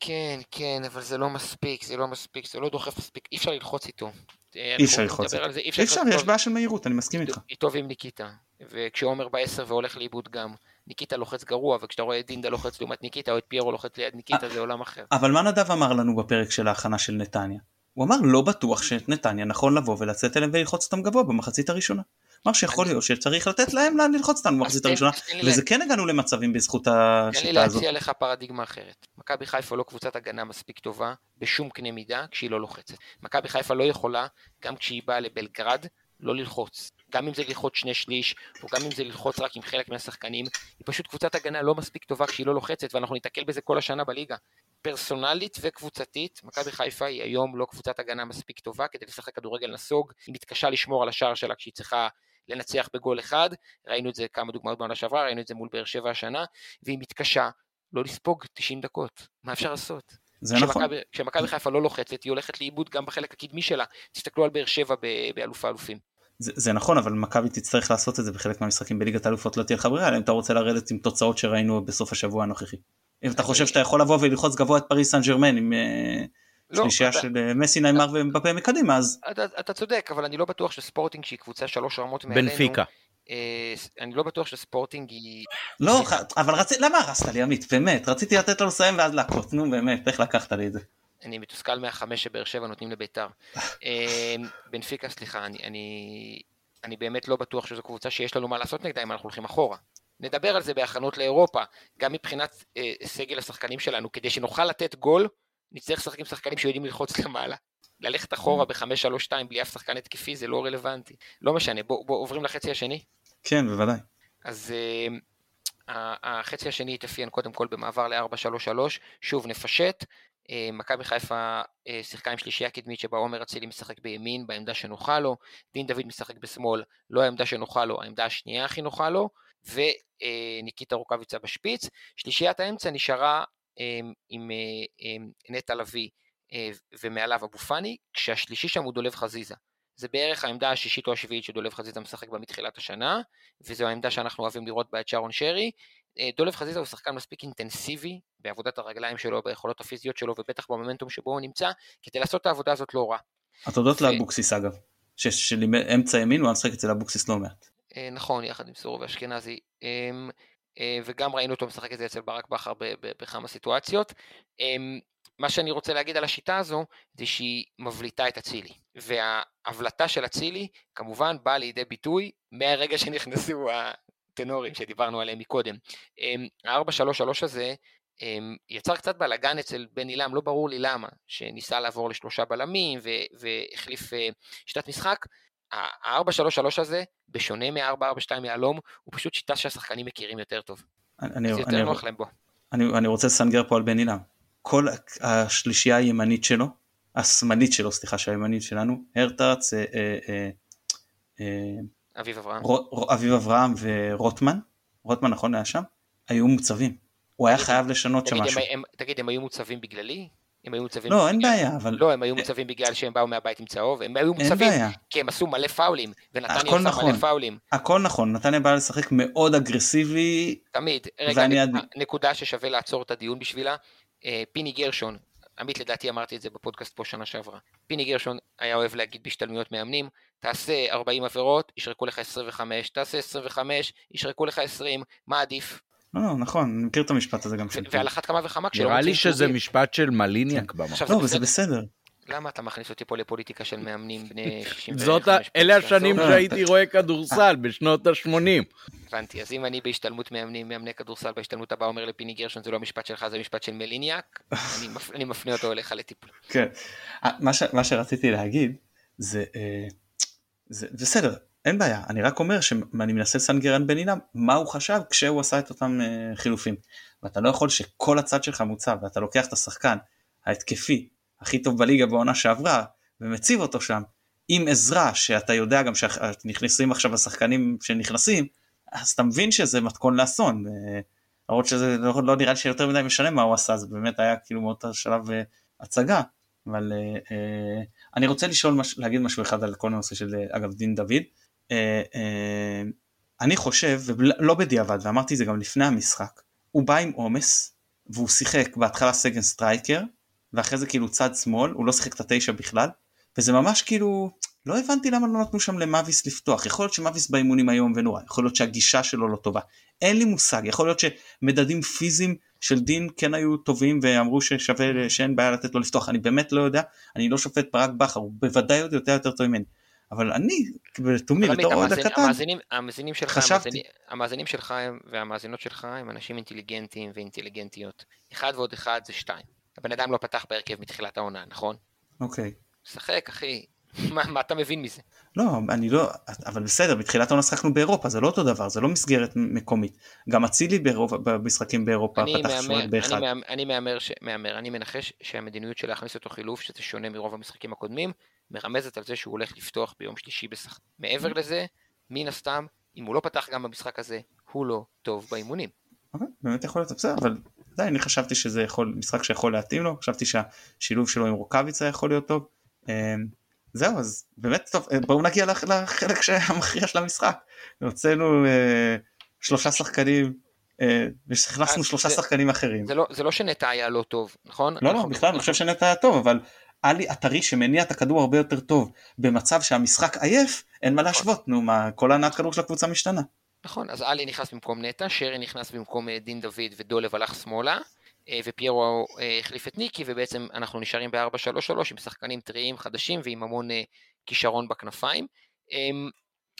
כן, כן, אבל זה לא מספיק, זה לא מספיק, זה לא דוחף מספיק, אי אפשר ללחוץ איתו. אה, אי אפשר ללחוץ איתו. אי אפשר, יש בעיה של מהירות, אני מסכים איתך. היא טוב עם ניקיטה, וכשעומר בעשר והולך לאיבוד גם. ניקיטה לוחץ גרוע, וכשאתה רואה את דינדה לוחץ לעומת ניקיטה, או את פיירו לוחץ ליד ניקיטה, זה עולם אחר. אבל מה נדב אמר לנו בפרק של ההכנה של נתניה? הוא אמר לא בטוח שאת נתניה נכון לבוא ולצאת אליהם וללחוץ אותם גבוה במחצית הראשונה. אמר שיכול להיות שצריך לתת להם ללחוץ אותנו במחצית הראשונה, וזה כן הגענו למצבים בזכות השיטה הזאת. תן לי להציע לך פרדיגמה אחרת. מכבי חיפה לא קבוצת הגנה מספיק טובה בשום קנה מידה כשהיא לא לוחצת. מכבי חיפה לא יכולה, גם כשהיא באה לבלגרד, לא ללחוץ. גם אם זה ללחוץ שני שליש, או גם אם זה ללחוץ רק עם חלק מהשחקנים, היא פשוט קבוצת הגנה לא מספיק טובה כשהיא לא לוחצת, ואנחנו ניתקל בזה כל השנה בליגה. פרסונלית וקבוצתית, מכבי חיפה היא היום לא קבוצת הגנה מספיק טובה כדי לשחק כדורגל נסוג, היא מתקשה לשמור על השער שלה כשהיא צריכה לנצח בגול אחד, ראינו את זה כמה דוגמאות בעונה שעברה, ראינו את זה מול באר שבע השנה, והיא מתקשה לא לספוג 90 דקות, מה אפשר לעשות? זה נכון. כשמכבי חיפה לא לוחצת, היא הולכת לאיבוד גם בחלק הקדמי שלה, תסתכלו על באר שבע באלוף האלופים. זה, זה נכון אבל מכבי תצטרך לעשות את זה בחלק מהמשחקים בליגת האלופות לא תהיה לך ברירה אם אתה רוצה לרדת עם תוצאות שראינו בסוף השבוע הנוכחי. אם אתה חושב שאתה יכול לבוא וללחוץ גבוה את פריס סן ג'רמן עם אה, לא, שלישייה אתה... של אה, מסי ניימר ומבפה מקדימה אז. אתה, אתה צודק אבל אני לא בטוח שספורטינג שהיא קבוצה שלוש רמות מעלינו. בנפיקה. אה, אני לא בטוח שספורטינג היא... לא, אבל רצית, למה הרסת לי עמית? באמת, רציתי לתת לו לסיים ואז להכות, נו באמת, איך לקחת לי את זה? אני מתוסכל מהחמש שבאר שבע נותנים לביתר. אה, בנפיקה, סליחה, אני, אני, אני באמת לא בטוח שזו קבוצה שיש לנו מה לעשות נגדה אם אנחנו הולכים אחורה. נדבר על זה בהכנות לאירופה, גם מבחינת אה, סגל השחקנים שלנו, כדי שנוכל לתת גול, נצטרך לשחק עם שחקנים שיודעים ללחוץ למעלה. ללכת אחורה ב-5-3-2 בלי אף שחקן התקפי זה לא רלוונטי. לא משנה, בואו בוא, עוברים לחצי השני. כן, בוודאי. אז uh, החצי השני התאפיין קודם כל במעבר ל-4-3-3, שוב נפשט, אה, מכבי חיפה אה, שיחקה עם שלישייה קדמית שבה עומר אצילי משחק בימין בעמדה שנוחה לו, דין דוד משחק בשמאל, לא העמדה שנוחה לו, העמדה השנייה הכי נוחה לו, וניקיטה רוקאביצה בשפיץ. שלישיית האמצע נשארה עם נטע לביא ומעליו אבו פאני, כשהשלישי שם הוא דולב חזיזה. זה בערך העמדה השישית או השביעית שדולב חזיזה משחק בה מתחילת השנה, וזו העמדה שאנחנו אוהבים לראות בה את שרון שרי. אה, דולב חזיזה הוא שחקן מספיק אינטנסיבי בעבודת הרגליים שלו, ביכולות הפיזיות שלו, ובטח במומנטום שבו הוא נמצא, כדי לעשות את העבודה הזאת לא רע. התודות. לאבוקסיס אגב, שאמצע ימין הוא היה משחק אצל אבוקסיס לא מעט. אה, נכון, יחד עם סורו ואשכנזי. אמ, אה, וגם ראינו אותו משחק את זה אצל ברק בכר בכמה סיטואציות. אמ, מה שאני רוצה להגיד על השיטה הזו, זה שהיא מבליטה את אצילי. וההבלטה של אצילי, כמובן, באה לידי ביטוי מהרגע שנכנסו הטנורים שדיברנו עליהם מקודם. ה-4-3-3 הזה אמ, יצר קצת בלאגן אצל בן עילם, לא ברור לי למה, שניסה לעבור לשלושה בלמים והחליף אה, שיטת משחק. ה-4-3-3 הזה, בשונה מ-4-4-2 יהלום, הוא פשוט שיטה שהשחקנים מכירים יותר טוב. אני, זה יותר אני, נוח להם בו. אני, אני רוצה לסנגר פה על בן עילם. כל השלישייה הימנית שלו, השמאלית שלו, סליחה, שהימנית שלנו, הרטרץ, אה, אה, אה, אביב אברהם. אביב אברהם ורוטמן, רוטמן נכון היה שם, היו מוצבים. הוא היה חייב לשנות שם משהו. תגיד, הם היו מוצבים בגללי? הם היו מוצבים... לא, אין בעיה, אבל... לא, הם היו מוצבים בגלל שהם באו מהבית עם צהוב, הם היו מוצבים כי הם עשו מלא פאולים, ונתניה עשה נכון. מלא פאולים. הכל נכון, נתניה בא לשחק מאוד אגרסיבי. תמיד. רגע, נקודה ששווה לעצור את הדיון בשבילה, אה, פיני גרשון, עמית לדעתי אמרתי את זה בפודקאסט פה שנה שעברה, פיני גרשון היה אוהב להגיד בהשתלמויות מאמנים, תעשה 40 עבירות, ישרקו לך 25, תעשה 25, ישרקו לך 20, מה עדיף? לא, לא, נכון, אני מכיר את המשפט הזה גם. ועל אחת כמה וכמה כשלא נראה לי שזה משפט של מליניאק במקום. לא, וזה בסדר. למה אתה מכניס אותי פה לפוליטיקה של מאמנים בני 65? זאת, אלה השנים שהייתי רואה כדורסל, בשנות ה-80. הבנתי, אז אם אני בהשתלמות מאמנים, מאמני כדורסל, בהשתלמות הבאה אומר לפיני גרשון, זה לא משפט שלך, זה משפט של מליניאק, אני מפנה אותו אליך לטיפול. כן, מה שרציתי להגיד, זה, אה, זה בסדר, אין בעיה, אני רק אומר שאני מנסה לסנגרן בן אילם, מה הוא חשב כשהוא עשה את אותם אה, חילופים. ואתה לא יכול שכל הצד שלך מוצב, ואתה לוקח את השחקן ההתקפי הכי טוב בליגה בעונה שעברה, ומציב אותו שם, עם עזרה שאתה יודע גם שנכנסים עכשיו השחקנים שנכנסים, אז אתה מבין שזה מתכון לאסון. אה, למרות שזה לא, לא נראה לי שיותר מדי משנה מה הוא עשה, זה באמת היה כאילו מאותו שלב אה, הצגה. אבל אה, אני רוצה לשאול, מש, להגיד משהו אחד על כל הנושא של אגב דין דוד. אני חושב, ולא בדיעבד, ואמרתי את זה גם לפני המשחק, הוא בא עם עומס, והוא שיחק בהתחלה second striker, ואחרי זה כאילו צד שמאל, הוא לא שיחק את התשע בכלל, וזה ממש כאילו, לא הבנתי למה לא נתנו שם למאביס לפתוח, יכול להיות שמאביס באימונים איום ונורא, יכול להיות שהגישה שלו לא טובה, אין לי מושג, יכול להיות שמדדים פיזיים של דין כן היו טובים ואמרו ששווה, שאין בעיה לתת לו לפתוח, אני באמת לא יודע, אני לא שופט ברק בכר, הוא בוודאי עוד יותר יותר טוב ממני. אבל אני, לתומי, בתור אוהד הקטן, המאזינים שלך, חשבתי. המאזינים שלך והמאזינות שלך הם אנשים אינטליגנטים ואינטליגנטיות. אחד ועוד אחד זה שתיים. הבן אדם לא פתח בהרכב מתחילת העונה, נכון? אוקיי. שחק, אחי. מה, מה אתה מבין מזה? לא, אני לא, אבל בסדר, בתחילת העונה שחקנו באירופה, זה לא אותו דבר, זה לא מסגרת מקומית. גם אצילי במשחקים באירופה פתח שוער באחד. אני מהמר, ש... מהמר, אני מנחש שהמדיניות של להכניס אותו חילוף, שזה שונה מרוב המשחקים הקודמים, מרמזת על זה שהוא הולך לפתוח ביום שלישי בשחק. מעבר לזה, מן הסתם, אם הוא לא פתח גם במשחק הזה, הוא לא טוב באימונים. אוקיי, באמת יכול להיות בסדר, אבל עדיין אני חשבתי שזה יכול, משחק שיכול להתאים לו, חשבתי שהשילוב שלו עם רוקאביצה יכול להיות טוב. אמ, זהו, אז באמת טוב, אה, בואו נגיע לחלק המכריע של המשחק. הוצאנו אה, שלושה שחקנים, אה, והכנסנו שלושה שחקנים אחרים. זה לא, זה לא שנטע היה לא טוב, נכון? לא, לא, בכלל, אני חושב שנטע היה טוב, אבל עלי אתרי שמניע את הכדור הרבה יותר טוב במצב שהמשחק עייף, אין מה להשוות, נו מה, כל הנעת כדור של הקבוצה משתנה. נכון, אז עלי נכנס במקום נטע, שרי נכנס במקום אה, דין דוד ודולב הלך שמאלה, אה, ופיירו אה, החליף את ניקי, ובעצם אנחנו נשארים ב-4-3-3 עם שחקנים טריים חדשים ועם המון כישרון בכנפיים. אמ,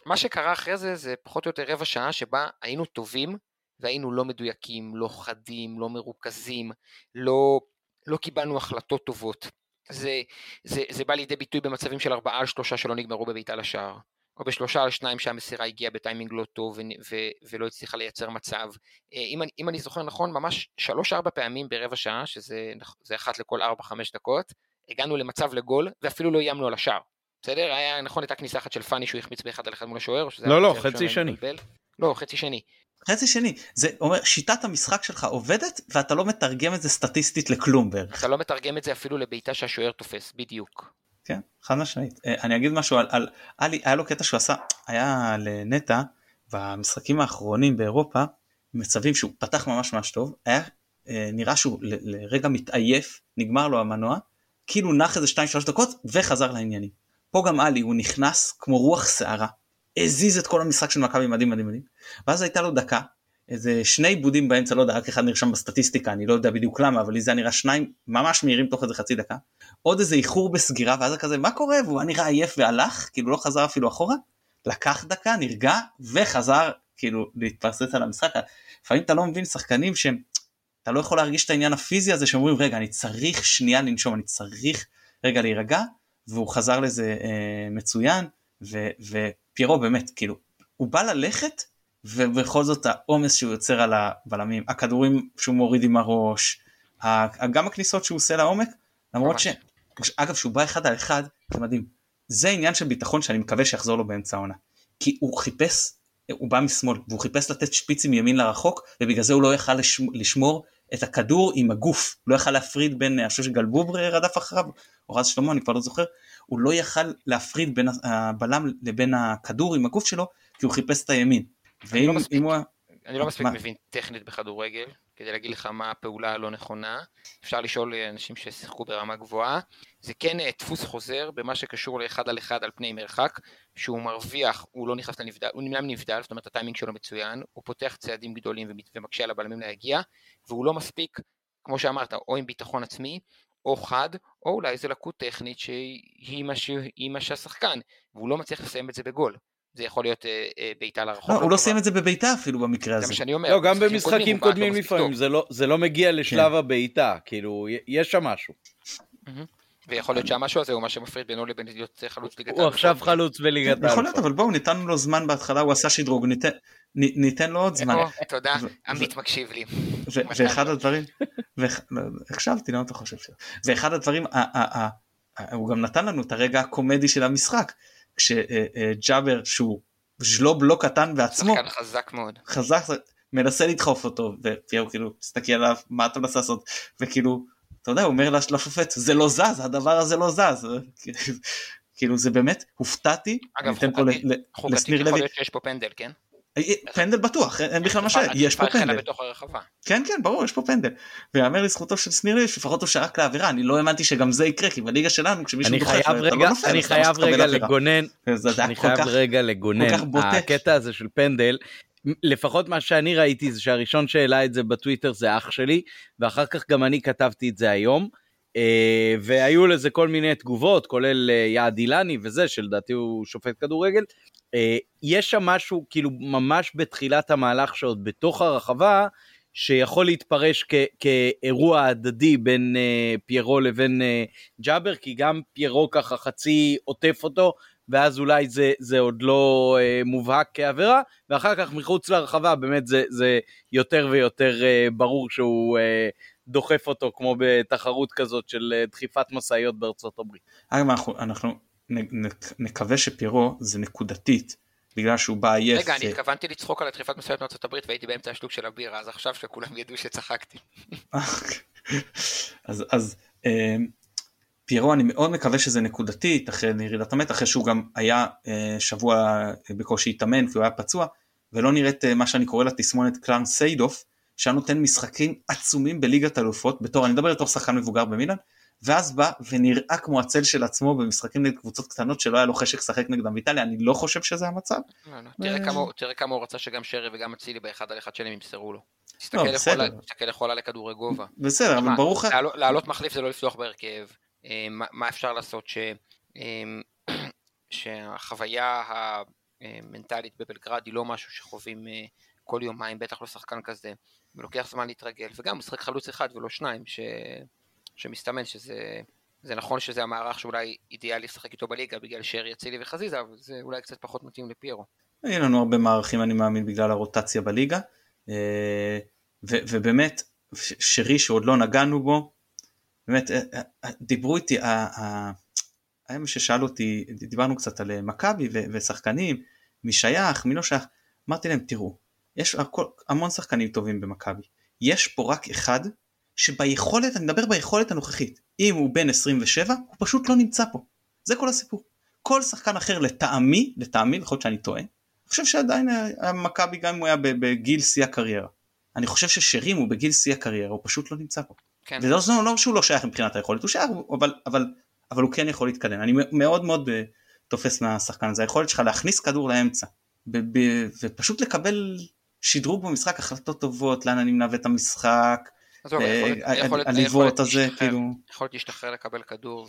מה שקרה אחרי זה זה פחות או יותר רבע שעה שבה היינו טובים והיינו לא מדויקים, לא חדים, לא מרוכזים, לא, לא קיבלנו החלטות טובות. זה, זה, זה בא לידי ביטוי במצבים של ארבעה על שלושה שלא נגמרו בביתה לשער. או בשלושה על שניים שהמסירה הגיעה בטיימינג לא טוב ו- ו- ולא הצליחה לייצר מצב. אה, אם אני, אם אני זוכר נכון, ממש שלוש-ארבע פעמים ברבע שעה, שזה אחת לכל ארבע-חמש דקות, הגענו למצב לגול, ואפילו לא איימנו על השער. בסדר? היה נכון הייתה כניסה אחת של פאני שהוא החמיץ באחד על אחד מול השוער? לא, לא, חצי שני. לא, חצי שני. חצי שני זה אומר שיטת המשחק שלך עובדת ואתה לא מתרגם את זה סטטיסטית לכלום בערך. אתה לא מתרגם את זה אפילו לבעיטה שהשוער תופס בדיוק. כן חד משמעית אה, אני אגיד משהו על, על עלי היה לו קטע שהוא עשה היה לנטע במשחקים האחרונים באירופה מצבים שהוא פתח ממש ממש טוב היה אה, נראה שהוא לרגע מתעייף נגמר לו המנוע כאילו נח איזה 2-3 דקות וחזר לעניינים. פה גם עלי הוא נכנס כמו רוח סערה הזיז את כל המשחק של מכבי מדהים מדהים מדהים ואז הייתה לו דקה איזה שני עיבודים באמצע לא יודע רק אחד נרשם בסטטיסטיקה אני לא יודע בדיוק למה אבל לי זה נראה שניים ממש מהירים תוך איזה חצי דקה. עוד איזה איחור בסגירה ואז כזה מה קורה? והוא היה נראה עייף והלך כאילו לא חזר אפילו אחורה. לקח דקה נרגע וחזר כאילו להתפרסס על המשחק. לפעמים אתה לא מבין שחקנים שהם אתה לא יכול להרגיש את העניין הפיזי הזה שאומרים רגע אני צריך שנייה לנשום אני צריך רגע להירגע. והוא חזר לזה אה, מצוין ו, ופיירו באמת כאילו הוא בא ללכת ובכל זאת העומס שהוא יוצר על הבלמים הכדורים שהוא מוריד עם הראש גם הכניסות שהוא עושה לעומק למרות ש... אגב שהוא בא אחד על אחד זה מדהים. זה עניין של ביטחון שאני מקווה שיחזור לו באמצע העונה. כי הוא חיפש הוא בא משמאל והוא חיפש לתת שפיצים ימין לרחוק ובגלל זה הוא לא יכל לשמור את הכדור עם הגוף. לא יכל להפריד בין אני חושב שגלבוב רדף אחריו או רז שלמה אני כבר לא זוכר. הוא לא יכל להפריד בין הבלם לבין הכדור עם הגוף שלו כי הוא חיפש את הימין. ואם לא מספיק, הוא... אני לא מספיק מה? מבין טכנית בכדורגל כדי להגיד לך מה הפעולה הלא נכונה אפשר לשאול אנשים ששיחקו ברמה גבוהה זה כן אה, דפוס חוזר במה שקשור לאחד על אחד על פני מרחק שהוא מרוויח הוא לא נכנס לנבדל הוא נמנע מנבדל זאת אומרת הטיימינג שלו מצוין הוא פותח צעדים גדולים ומקשה על הבלמים להגיע והוא לא מספיק כמו שאמרת או עם ביטחון עצמי או חד, או אולי איזה לקות טכנית שהיא מה שהשחקן, והוא לא מצליח לסיים את זה בגול. זה יכול להיות אה, אה, בעיטה לרחוב. לא, הוא לא סיים את זה בבעיטה אפילו במקרה הזה. זה מה שאני אומר. לא, גם במשחקים קודמים לא לפעמים, זה לא, זה לא מגיע לשלב כן. הבעיטה, כאילו, יש שם משהו. ויכול להיות שהמשהו הזה הוא מה שמפריד בינו לבין להיות חלוץ ליגת העל. הוא עכשיו חלוץ בליגת העל. יכול להיות, אבל בואו, ניתנו לו זמן בהתחלה, הוא עשה שדרוג, ניתן לו עוד זמן. תודה, עמית מקשיב לי. ואחד הדברים, הקשבתי, למה אתה חושב ש... ואחד הדברים, הוא גם נתן לנו את הרגע הקומדי של המשחק, כשג'אבר שהוא ז'לוב לא קטן בעצמו, שחקן חזק מאוד, חזק, מנסה לדחוף אותו, ופיירו כאילו מסתכל עליו, מה אתה מנסה לעשות, וכאילו, אתה יודע, הוא אומר לשופט, זה לא זז, הדבר הזה לא זז, כאילו זה באמת, הופתעתי, אגב, חוקתית יכול להיות שיש פה פנדל, כן? פנדל בטוח אין בכלל מה ש... יש פה פנדל. כן כן ברור יש פה פנדל. ויאמר לזכותו של סנירליש לפחות הוא שרק לעבירה אני לא האמנתי שגם זה יקרה כי בליגה שלנו כשמישהו דוחף לא אני חייב רגע לגונן אני חייב רגע לגונן הקטע הזה של פנדל. לפחות מה שאני ראיתי זה שהראשון שהעלה את זה בטוויטר זה אח שלי ואחר כך גם אני כתבתי את זה היום. אה, והיו לזה כל מיני תגובות כולל אה, יעד אילני וזה שלדעתי הוא שופט כדורגל אה, יש שם משהו כאילו ממש בתחילת המהלך שעוד בתוך הרחבה שיכול להתפרש כ- כאירוע הדדי בין uh, פיירו לבין uh, ג'אבר כי גם פיירו ככה חצי עוטף אותו ואז אולי זה, זה עוד לא uh, מובהק כעבירה ואחר כך מחוץ לרחבה באמת זה, זה יותר ויותר uh, ברור שהוא uh, דוחף אותו כמו בתחרות כזאת של דחיפת משאיות בארצות הברית. אגב אנחנו, אנחנו נקווה שפירו זה נקודתית בגלל שהוא בא עייף. רגע, אני התכוונתי לצחוק על הדחיפת מסוימת מארצות הברית והייתי באמצע השלוק של הבירה, אז עכשיו שכולם ידעו שצחקתי. אז, אז אה, פיירו אני מאוד מקווה שזה נקודתית אחרי ירידת המת, אחרי שהוא גם היה אה, שבוע בקושי התאמן כי הוא היה פצוע, ולא נראית אה, מה שאני קורא לה תסמונת קלאן סיידוף, שהיה נותן משחקים עצומים בליגת אלופות, בתור, אני מדבר בתור שחקן מבוגר במילאן, ואז בא ונראה כמו הצל של עצמו במשחקים נגד קבוצות קטנות שלא היה לו חשק לשחק נגדם באיטליה, אני לא חושב שזה המצב. לא, לא. תראה כמה הוא רצה שגם שרי וגם אצילי באחד על אחד שלהם ימסרו לו. תסתכל איך הוא עלה לכדורי גובה. בסדר, אבל ברור לך... לעלות מחליף זה לא לפתוח בהרכב, אה, מה אפשר לעשות אה, שהחוויה המנטלית בבלגרד היא לא משהו שחווים אה, כל יומיים, בטח לא שחקן כזה, ולוקח זמן להתרגל, וגם משחק חלוץ אחד ולא שניים, שמסתמן שזה זה נכון שזה המערך שאולי אידיאלי לשחק איתו בליגה בגלל שרי, אצילי וחזיזה, אבל זה אולי קצת פחות מתאים לפיירו. אין לנו הרבה מערכים אני מאמין בגלל הרוטציה בליגה, אה, ו- ובאמת שרי שעוד לא נגענו בו, באמת אה, אה, דיברו איתי, היה מי ששאל אותי, דיברנו קצת על מכבי ושחקנים, מי שייך, מי לא שייך, אמרתי להם תראו, יש הכל, המון שחקנים טובים במכבי. יש פה רק אחד שביכולת, אני מדבר ביכולת הנוכחית, אם הוא בן 27, הוא פשוט לא נמצא פה. זה כל הסיפור. כל שחקן אחר לטעמי, לטעמי, יכול להיות שאני טועה, אני חושב שעדיין המכבי גם אם הוא היה בגיל שיא הקריירה. אני חושב ששרים הוא בגיל שיא הקריירה, הוא פשוט לא נמצא פה. כן. וזה לא, לא שהוא לא שייך מבחינת היכולת, הוא שייך, אבל, אבל, אבל הוא כן יכול להתקדם. אני מאוד מאוד אה, תופס מהשחקן הזה, היכולת שלך להכניס כדור לאמצע, ב- ב- ופשוט לקבל שדרוג במשחק, החלטות טובות, לאן אני מנווט את המשחק, הליוות הזה, כאילו... יכולת להשתחרר לקבל כדור,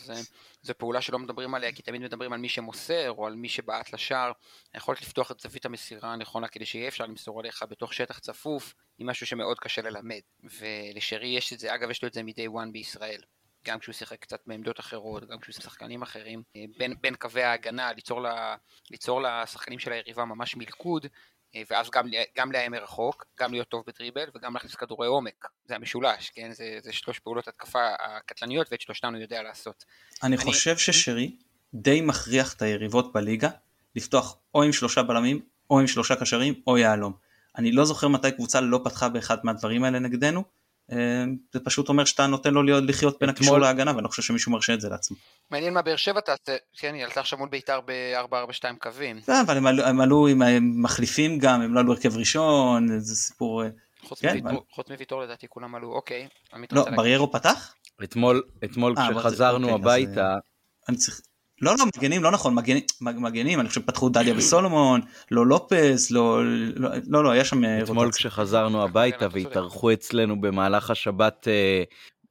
זה פעולה שלא מדברים עליה, כי תמיד מדברים על מי שמוסר, או על מי שבעט לשער, יכולת לפתוח את זווית המסירה הנכונה כדי שיהיה אפשר למסור עליך בתוך שטח צפוף, היא משהו שמאוד קשה ללמד, ולשרי יש את זה, אגב יש לו את זה מ-day one בישראל. גם כשהוא שיחק קצת מעמדות אחרות, גם כשהוא שיחק שחקנים אחרים, אה, בין, בין קווי ההגנה, ליצור, לה, ליצור לשחקנים של היריבה ממש מלכוד, אה, ואז גם, גם לאיים מרחוק, גם להיות טוב בדריבל וגם להכניס כדורי עומק, זה המשולש, כן? זה, זה שלוש פעולות התקפה הקטלניות ואת שלושתן הוא יודע לעשות. אני, אני חושב ששרי די מכריח את היריבות בליגה לפתוח או עם שלושה בלמים או עם שלושה קשרים או יהלום. אני לא זוכר מתי קבוצה לא פתחה באחד מהדברים האלה נגדנו, אה, זה פשוט אומר שאתה נותן לו לחיות בין הקישור להגנה ואני לא חושב שמישהו מרשה את זה לעצמו. מעניין מה באר שבע תעשה, כן היא עלתה עכשיו מול בית"ר ב-442 קווים. כן, אבל הם עלו עם מחליפים גם, הם לא עלו הרכב ראשון, זה סיפור... אה, כן, חוץ מוויטור לדעתי כולם עלו, אוקיי. לא, בריירו פתח? אתמול אה, כשחזרנו אוקיי, הביתה... לא לא מגנים לא נכון מגנים מגנים אני חושב פתחו דליה וסולומון לא לופס לא לא לא, לא היה שם אה, אתמול כשחזרנו הביתה והתארחו אצלנו במהלך השבת אה,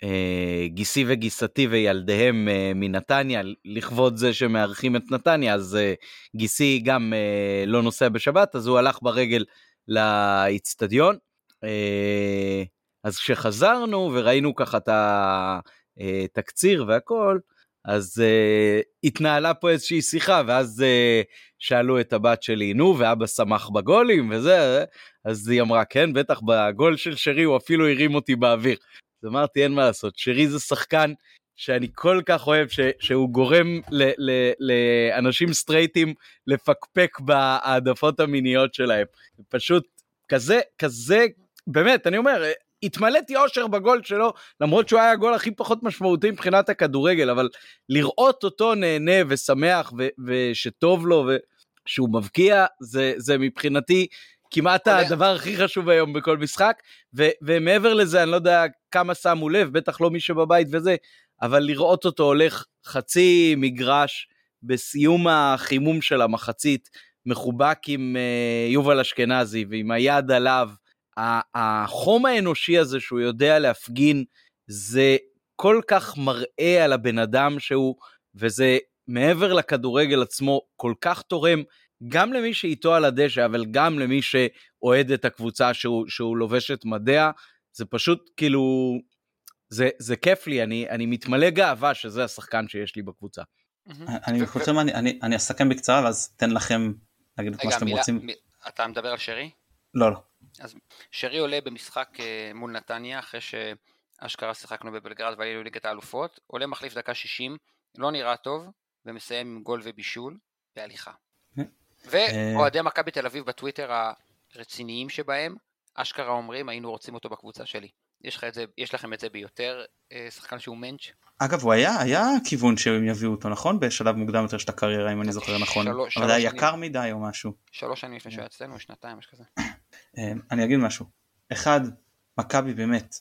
אה, גיסי וגיסתי וילדיהם אה, מנתניה לכבוד זה שמארחים את נתניה אז אה, גיסי גם אה, לא נוסע בשבת אז הוא הלך ברגל לאיצטדיון. אה, אז כשחזרנו וראינו ככה את התקציר אה, והכל אז uh, התנהלה פה איזושהי שיחה, ואז uh, שאלו את הבת שלי, נו, ואבא שמח בגולים וזה, אז היא אמרה, כן, בטח בגול של שרי הוא אפילו הרים אותי באוויר. אז אמרתי, אין מה לעשות, שרי זה שחקן שאני כל כך אוהב, ש, שהוא גורם ל, ל, לאנשים סטרייטים לפקפק בהעדפות המיניות שלהם. פשוט כזה, כזה, באמת, אני אומר, התמלאתי אושר בגול שלו, למרות שהוא היה הגול הכי פחות משמעותי מבחינת הכדורגל, אבל לראות אותו נהנה ושמח ו- ושטוב לו ושהוא מבקיע, זה, זה מבחינתי כמעט. הדבר הכי חשוב היום בכל משחק, ו- ומעבר לזה אני לא יודע כמה שמו לב, בטח לא מי שבבית וזה, אבל לראות אותו הולך חצי מגרש בסיום החימום של המחצית, מחובק עם uh, יובל אשכנזי ועם היד עליו, החום האנושי הזה שהוא יודע להפגין, זה כל כך מראה על הבן אדם שהוא, וזה מעבר לכדורגל עצמו, כל כך תורם גם למי שאיתו על הדשא, אבל גם למי שאוהד את הקבוצה שהוא, שהוא לובש את מדיה, זה פשוט כאילו, זה, זה כיף לי, אני, אני מתמלא גאווה שזה השחקן שיש לי בקבוצה. אני חושב, אני, אני, אני אסכם בקצרה ואז תן לכם להגיד את מה שאתם רוצים. אתה מדבר על שרי? לא, לא. אז שרי עולה במשחק אה, מול נתניה, אחרי שאשכרה שיחקנו בבלגרד ועלינו ליגת האלופות, עולה מחליף דקה 60, לא נראה טוב, ומסיים עם גול ובישול בהליכה. אה. ואוהדי מכבי תל אביב בטוויטר הרציניים שבהם, אשכרה אומרים היינו רוצים אותו בקבוצה שלי. יש, זה, יש לכם את זה ביותר אה, שחקן שהוא מענץ'? אגב הוא היה היה כיוון שהם יביאו אותו נכון בשלב מוקדם יותר של הקריירה אם אני זוכר נכון שלוש, אבל היה יקר מדי או משהו. שלוש שנים לפני שהוא היה אצלנו שנתיים משהו כזה. אמ, אני אגיד משהו. אחד, מכבי באמת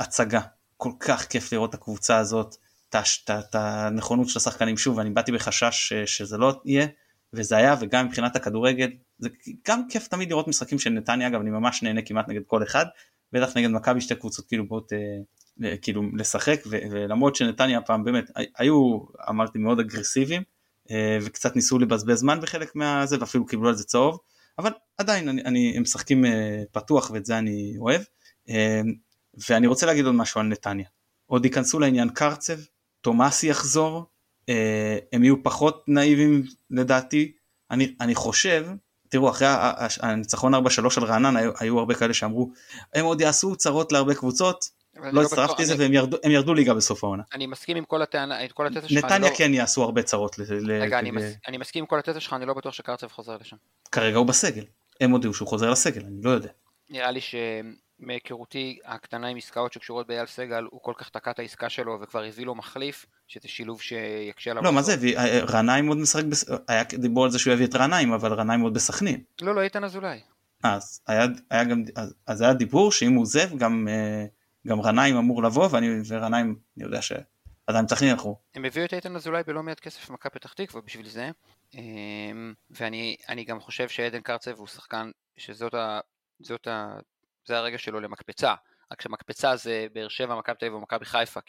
הצגה. כל כך כיף לראות את הקבוצה הזאת, את הנכונות של השחקנים. שוב, אני באתי בחשש שזה לא יהיה, וזה היה, וגם מבחינת הכדורגל, זה גם כיף תמיד לראות משחקים של נתניה, אגב, אני ממש נהנה כמעט נגד כל אחד, בטח נגד מכבי שתי קבוצות כאילו באות אה, כאילו לשחק, ולמרות שנתניה הפעם באמת היו, אמרתי, מאוד אגרסיביים, אה, וקצת ניסו לבזבז זמן בחלק מהזה, ואפילו קיבלו על זה צהוב. אבל עדיין אני, אני, הם משחקים אה, פתוח ואת זה אני אוהב. אה, ואני רוצה להגיד עוד משהו על נתניה. עוד ייכנסו לעניין קרצב, תומאסי יחזור, אה, הם יהיו פחות נאיבים לדעתי. אני, אני חושב, תראו אחרי הניצחון 4-3 על רענן היו, היו הרבה כאלה שאמרו הם עוד יעשו צרות להרבה קבוצות, לא, לא הצטרפתי לזה והם ירדו, ירדו ליגה בסוף העונה. אני מסכים עם כל הטענה, כל התזה שלך. נתניה לא... כן יעשו הרבה צרות. רגע, אני, מס... אני מסכים עם כל התזה שלך, אני לא בטוח שקרצב חוזר לשם. כרגע הוא בסגל. הם הודיעו שהוא חוזר לסגל, אני לא יודע. נראה לי שמהיכרותי הקטנה עם עסקאות שקשורות באייל סגל, הוא כל כך תקע את העסקה שלו וכבר הביא לו מחליף, שזה שילוב שיקשה עליו. לא, מה זה, רנאים עוד משחק, היה דיבור על זה שהוא יביא את רנאים, אבל רנאים עוד בסכנין. לא, לא, איתן אזולאי. אז היה, היה גם, אז, אז היה דיבור שאם הוא עוזב גם, אה, גם רנאים אמור לבוא ואני, ורנאים, אני יודע ש... עדיין צריך ילכו. הם הביאו את איתן אזולאי בלא מעט כסף במכבי פתח תקווה בשביל זה, אמ, ואני גם חושב שעדן קרצב הוא שחקן שזאת ה... זאת ה... זה הרגע שלו למקפצה, רק שמקפצה זה באר שבע, מכבי תל אביב או מכבי חיפה,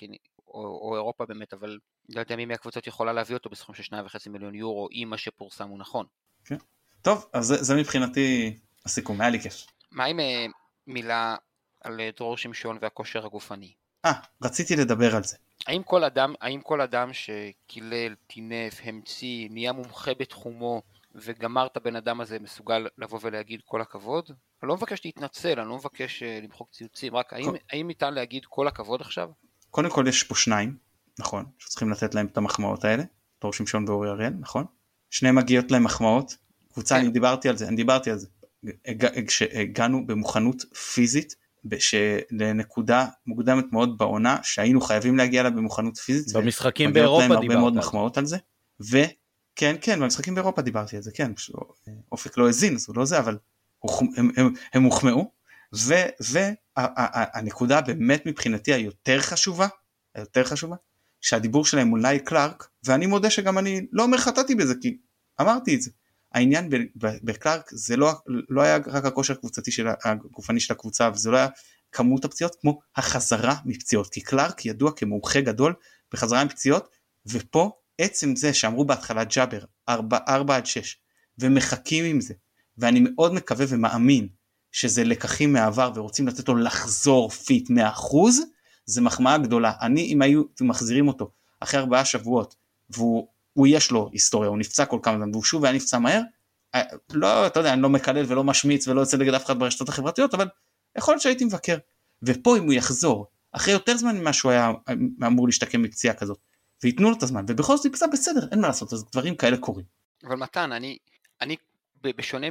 או, או אירופה באמת, אבל לא יודע מי מהקבוצות יכולה להביא אותו בסכום של 2.5 מיליון יורו, אם מה שפורסם הוא נכון. כן. טוב, אז זה, זה מבחינתי הסיכום, היה לי כיף. מה עם אה, מילה על אה, דרור שמשון והכושר הגופני? אה, רציתי לדבר על זה. האם כל אדם, האם כל אדם שקילל, טינף, המציא, נהיה מומחה בתחומו וגמר את הבן אדם הזה מסוגל לבוא ולהגיד כל הכבוד? אני לא מבקש להתנצל, אני לא מבקש uh, למחוק ציוצים, רק האם, האם ניתן להגיד כל הכבוד עכשיו? קודם כל יש פה שניים, נכון, שצריכים לתת להם את המחמאות האלה, דור שמשון ואורי אריאל, נכון? שניהם מגיעות להם מחמאות, קבוצה, אני דיברתי על זה, אני דיברתי על זה, כשהגענו במוכנות פיזית לנקודה מוקדמת מאוד בעונה שהיינו חייבים להגיע אליה במוכנות פיזית. במשחקים באירופה דיברת. הרבה מאוד מחמאות על זה. וכן כן במשחקים באירופה דיברתי על זה כן אופק לא האזין אז הוא לא זה אבל הם, הם, הם הוחמאו והנקודה באמת מבחינתי היותר חשובה היותר חשובה שהדיבור שלהם אולי קלארק ואני מודה שגם אני לא אומר חטאתי בזה כי אמרתי את זה העניין בקלארק זה לא, לא היה רק הכושר הקבוצתי של הגופני של הקבוצה וזה לא היה כמות הפציעות כמו החזרה מפציעות כי קלארק ידוע כמומחה גדול בחזרה מפציעות ופה עצם זה שאמרו בהתחלה ג'אבר 4, 4 עד 6 ומחכים עם זה ואני מאוד מקווה ומאמין שזה לקחים מהעבר ורוצים לתת לו לחזור fit 100% זה מחמאה גדולה. אני אם היו מחזירים אותו אחרי ארבעה שבועות והוא הוא יש לו היסטוריה, הוא נפצע כל כמה זמן והוא שוב היה נפצע מהר, אה, לא, אתה יודע, אני לא מקלל ולא משמיץ ולא יוצא נגד אף אחד ברשתות החברתיות, אבל יכול להיות שהייתי מבקר. ופה אם הוא יחזור, אחרי יותר זמן ממה שהוא היה אמור להשתקם מפציעה כזאת, וייתנו לו את הזמן, ובכל זאת נפצע בסדר, אין מה לעשות, אז דברים כאלה קורים. אבל מתן, אני, אני בשונה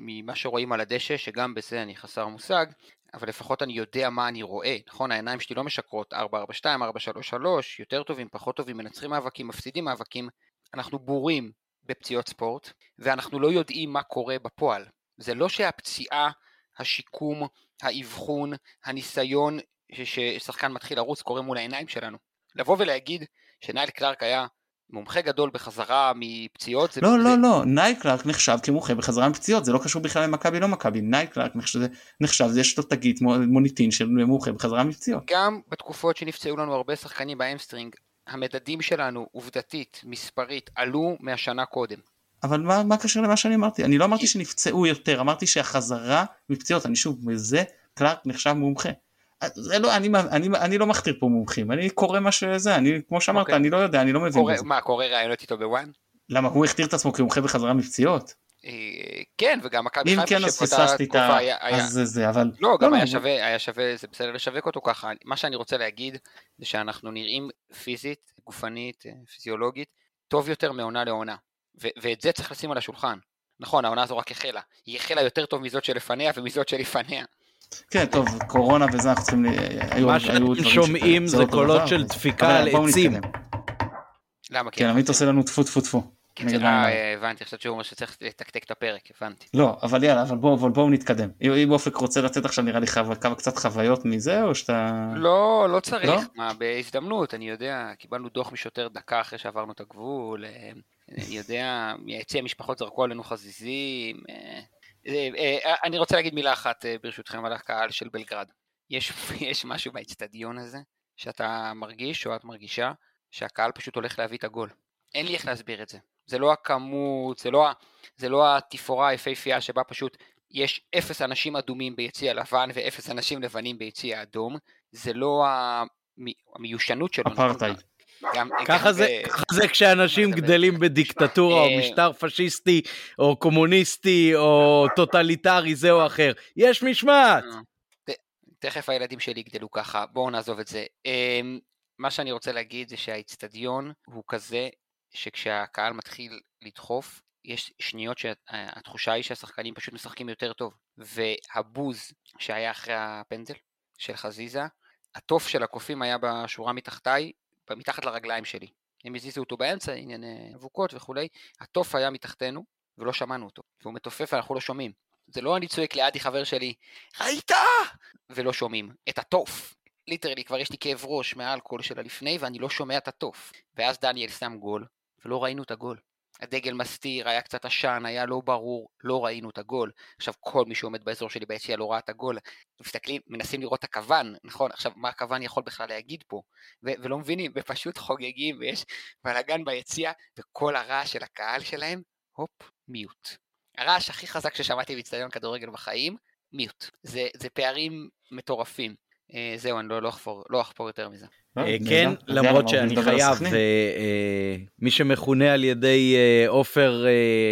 ממה שרואים על הדשא, שגם בזה אני חסר מושג, אבל לפחות אני יודע מה אני רואה, נכון? העיניים שלי לא משקרות 442, 433, יותר טובים, פחות טובים, מנצחים מאבקים, מפסידים מאבקים, אנחנו בורים בפציעות ספורט, ואנחנו לא יודעים מה קורה בפועל. זה לא שהפציעה, השיקום, האבחון, הניסיון ששחקן מתחיל לרוץ קורה מול העיניים שלנו. לבוא ולהגיד שנייל קלארק היה מומחה גדול בחזרה מפציעות זה... לא. לא, לא, נייל קלארק נחשב כמומחה בחזרה מפציעות, זה לא קשור בכלל למכבי לא מכבי, נייל קלארק נחשב, נחשב, יש לו תגית מוניטין של מומחה בחזרה מפציעות. גם בתקופות שנפצעו לנו הרבה שחקנים ב hamstring, המדדים שלנו עובדתית, מספרית, עלו מהשנה קודם. אבל מה, מה קשר למה שאני אמרתי? אני לא אמרתי שנפצעו יותר, אמרתי שהחזרה מפציעות, אני שוב, מזה קלארק נחשב מומחה. זה לא, אני, אני, אני לא מכתיר פה מומחים, אני קורא מה שזה, אני כמו שאמרת, okay. אוקיי. אני לא יודע, אני לא מבין קורא, בזה. מה, קורא ראיונות איתו בוואן? למה, הוא הכתיר את עצמו כמומחה בחזרה מפציעות? אה, כן, וגם מכבי חיפה כן אז פספסתי את ה... אז זה זה, אבל... לא, גם לא, היה לא. שווה, היה שווה, זה בסדר לשווק אותו ככה. מה שאני רוצה להגיד, זה שאנחנו נראים פיזית, גופנית, אה, פיזיולוגית, טוב יותר מעונה לעונה. ואת זה צריך לשים על השולחן. נכון, העונה הזו רק החלה. היא החלה יותר טוב מזאת שלפניה ומזאת שלפניה. כן, טוב, קורונה וזה, אנחנו צריכים... מה שאתם שומעים זה קולות של דפיקה על עצים. למה? כן, עמית עושה לנו טפו טפו טפו. אה, הבנתי, חשבתי שהוא אומר שצריך לתקתק את הפרק, הבנתי. לא, אבל יאללה, אבל בואו נתקדם. אם אופק רוצה לתת עכשיו נראה לי כמה קצת חוויות מזה, או שאתה... לא, לא צריך, לא? מה, בהזדמנות, אני יודע, קיבלנו דוח משוטר דקה אחרי שעברנו את הגבול, אה, אני יודע, מיציע משפחות זרקו עלינו חזיזים, אה, אני רוצה להגיד מילה אחת אה, ברשותכם על הקהל של בלגרד. יש, יש משהו באצטדיון הזה, שאתה מרגיש או את מרגישה, שהקהל פשוט הולך להביא את הגול. אין לי איך להסביר את זה. זה לא הכמות, זה לא, זה לא התפאורה היפהפייה שבה פשוט יש אפס אנשים אדומים ביציע לבן ואפס אנשים לבנים ביציע אדום. זה לא המיושנות שלו. אפרטהייד. גם, ככה, גם זה, ב... ככה זה כשאנשים גדלים בדיקטטורה או אה, משטר פשיסטי או קומוניסטי או טוטליטרי זה או אחר. יש משמעת. אה, תכף הילדים שלי יגדלו ככה, בואו נעזוב את זה. אמ, מה שאני רוצה להגיד זה שהאיצטדיון הוא כזה שכשהקהל מתחיל לדחוף, יש שניות שהתחושה היא שהשחקנים פשוט משחקים יותר טוב. והבוז שהיה אחרי הפנדל של חזיזה, התוף של הקופים היה בשורה מתחתיי, מתחת לרגליים שלי. הם הזיזו אותו באמצע, ענייני אבוקות וכולי, התוף היה מתחתנו, ולא שמענו אותו. והוא מתופף ואנחנו לא שומעים. זה לא אני צועק לידי חבר שלי, ראית? ולא שומעים. את התוף. ליטרלי, כבר יש לי כאב ראש מהאלכוהול של הלפני, ואני לא שומע את התוף. ואז דניאל שם גול, ולא ראינו את הגול. הדגל מסתיר, היה קצת עשן, היה לא ברור, לא ראינו את הגול. עכשיו כל מי שעומד באזור שלי ביציע לא ראה את הגול. מסתכלים, מנסים לראות את הכוון, נכון? עכשיו מה הכוון יכול בכלל להגיד פה? ו- ולא מבינים, ופשוט חוגגים, ויש בלאגן ביציע, וכל הרעש של הקהל שלהם, הופ, מיוט. הרעש הכי חזק ששמעתי באצטדיון כדורגל בחיים, מיוט. זה, זה פערים מטורפים. אה, זהו, אני לא, לא, אחפור, לא אחפור יותר מזה. אה, אה, כן, למרות שאני חייב, מי שמכונה על ידי עופר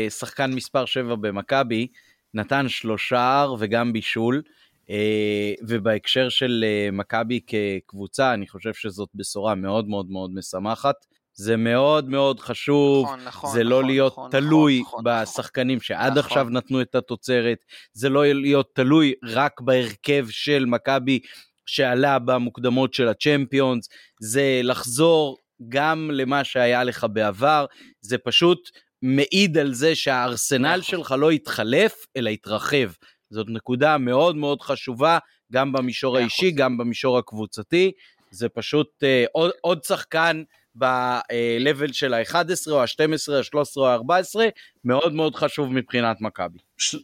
שחקן מספר 7 במכבי, נתן שלושה וגם בישול, ובהקשר של מכבי כקבוצה, אני חושב שזאת בשורה מאוד מאוד מאוד משמחת. זה מאוד מאוד חשוב, נכון, נכון, זה לא נכון, להיות נכון, תלוי נכון, נכון בשחקנים נכון, שעד נכון. עכשיו נתנו את התוצרת, זה לא להיות תלוי רק בהרכב של מכבי שעלה במוקדמות של הצ'מפיונס, זה לחזור גם למה שהיה לך בעבר, זה פשוט מעיד על זה שהארסנל נכון. שלך לא יתחלף, אלא יתרחב. זאת נקודה מאוד מאוד חשובה, גם במישור האישי, גם במישור הקבוצתי. זה פשוט uh, עוד, עוד שחקן ב-level של ה-11 או ה-12, ה-13 או ה-14, מאוד מאוד חשוב מבחינת מכבי.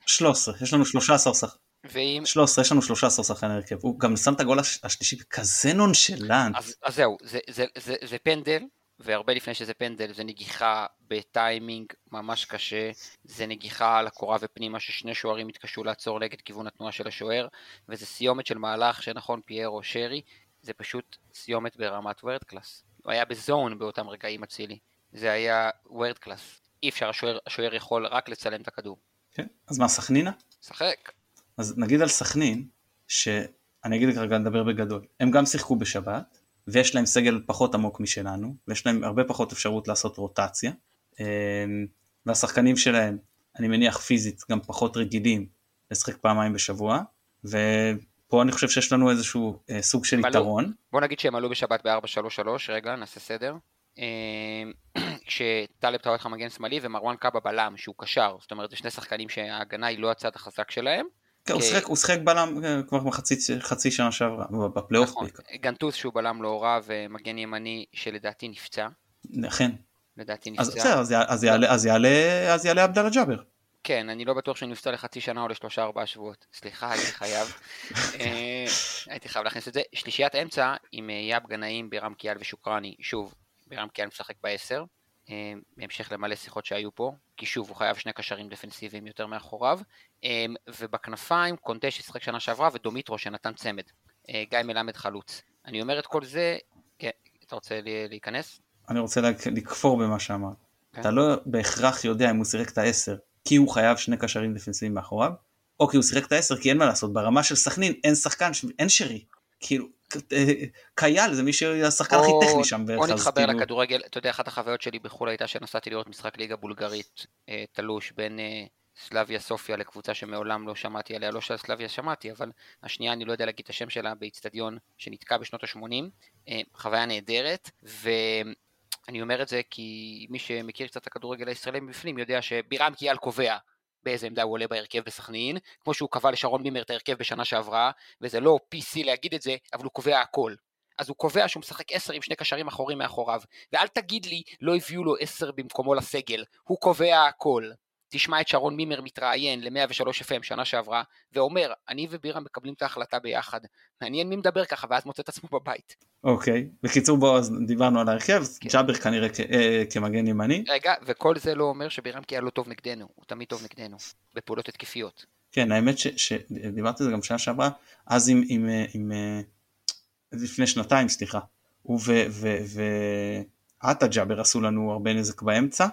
13, יש לנו 13 שחקנים. ואם... 13, יש לנו 13 שחקני הרכב, הוא גם שם את הגול השלישי בכזה נונשלנט. אז, אז זהו, זה, זה, זה, זה פנדל, והרבה לפני שזה פנדל, זה נגיחה בטיימינג ממש קשה, זה נגיחה על הקורה ופנימה ששני שוערים התקשו לעצור נגד כיוון התנועה של השוער, וזה סיומת של מהלך שנכון פיירו שרי, זה פשוט סיומת ברמת world class. הוא היה ב zone באותם רגעים אצילי, זה היה world class. אי אפשר, השוער, השוער יכול רק לצלם את הכדור. כן, אז מה, סכנינה? שחק. אז נגיד על סכנין, שאני אגיד רגע נדבר בגדול, הם גם שיחקו בשבת, ויש להם סגל פחות עמוק משלנו, ויש להם הרבה פחות אפשרות לעשות רוטציה, אמ, והשחקנים שלהם, אני מניח פיזית, גם פחות רגילים לשחק פעמיים בשבוע, ופה אני חושב שיש לנו איזשהו אה, סוג של יתרון. בוא נגיד שהם עלו בשבת ב-4-3-3, רגע, נעשה סדר. אמ, כשטלב טאוואט מגן שמאלי ומרואן קאבה בלם שהוא קשר, זאת אומרת זה שני שחקנים שההגנה היא לא הצד החזק שלהם, כן, הוא שיחק בלם אה, כבר חצי שנה שעברה, בפלייאוף נכון, גנטוס שהוא בלם לא רע ומגן ימני שלדעתי נפצע. אכן. לדעתי נפצע. אז בסדר, אז יעלה עבדאללה ג'אבר. כן, אני לא בטוח שאני נפצע לחצי שנה או לשלושה ארבעה שבועות. סליחה, הייתי חייב. אה, הייתי חייב להכניס את זה. שלישיית אמצע עם אה, יאב גנאים, בירם קיאל ושוקרני. שוב, בירם קיאל משחק בעשר. בהמשך למלא שיחות שהיו פה, כי שוב, הוא חייב שני קשרים דפנסיביים יותר מאחוריו, אמ, ובכנפיים קונטה ששיחק שנה שעברה ודומיטרו שנתן צמד, אה, גיא מלמד חלוץ. אני אומר את כל זה, כן, אתה רוצה להיכנס? אני רוצה לכפור במה שאמרת. כן. אתה לא בהכרח יודע אם הוא סירק את העשר כי הוא חייב שני קשרים דפנסיביים מאחוריו, או כי הוא סירק את העשר כי אין מה לעשות, ברמה של סכנין אין שחקן, אין שרי. כאילו, קייל זה מי שהשחקן הכי טכני שם בערך. או נתחבר כאילו... לכדורגל, אתה יודע, אחת החוויות שלי בחו"ל הייתה שנסעתי לראות משחק ליגה בולגרית אה, תלוש בין אה, סלאביה סופיה לקבוצה שמעולם לא שמעתי עליה, לא של סלאביה שמעתי, אבל השנייה אני לא יודע להגיד את השם שלה באיצטדיון שנתקע בשנות ה-80, אה, חוויה נהדרת, ואני אומר את זה כי מי שמכיר קצת את הכדורגל הישראלי מבפנים יודע שבירם קיאל קובע באיזה עמדה הוא עולה בהרכב בסכנין, כמו שהוא קבע לשרון בימר את ההרכב בשנה שעברה, וזה לא PC להגיד את זה, אבל הוא קובע הכל. אז הוא קובע שהוא משחק 10 עם שני קשרים אחורים מאחוריו, ואל תגיד לי לא הביאו לו 10 במקומו לסגל, הוא קובע הכל. תשמע את שרון מימר מתראיין ל-103 FM שנה שעברה, ואומר, אני ובירה מקבלים את ההחלטה ביחד. מעניין מי מדבר ככה, ואז מוצא את עצמו בבית. אוקיי, בקיצור בוא, אז דיברנו על ההרכב, כן. ג'אבר כנראה כ- אה, כמגן ימני. רגע, וכל זה לא אומר שבירם היה לא טוב נגדנו, הוא תמיד טוב נגדנו, בפעולות התקפיות. כן, האמת שדיברתי על זה גם שנה שעברה, אז עם, עם, עם, עם לפני שנתיים, סליחה, הוא ועטה ג'אבר עשו לנו הרבה נזק באמצע.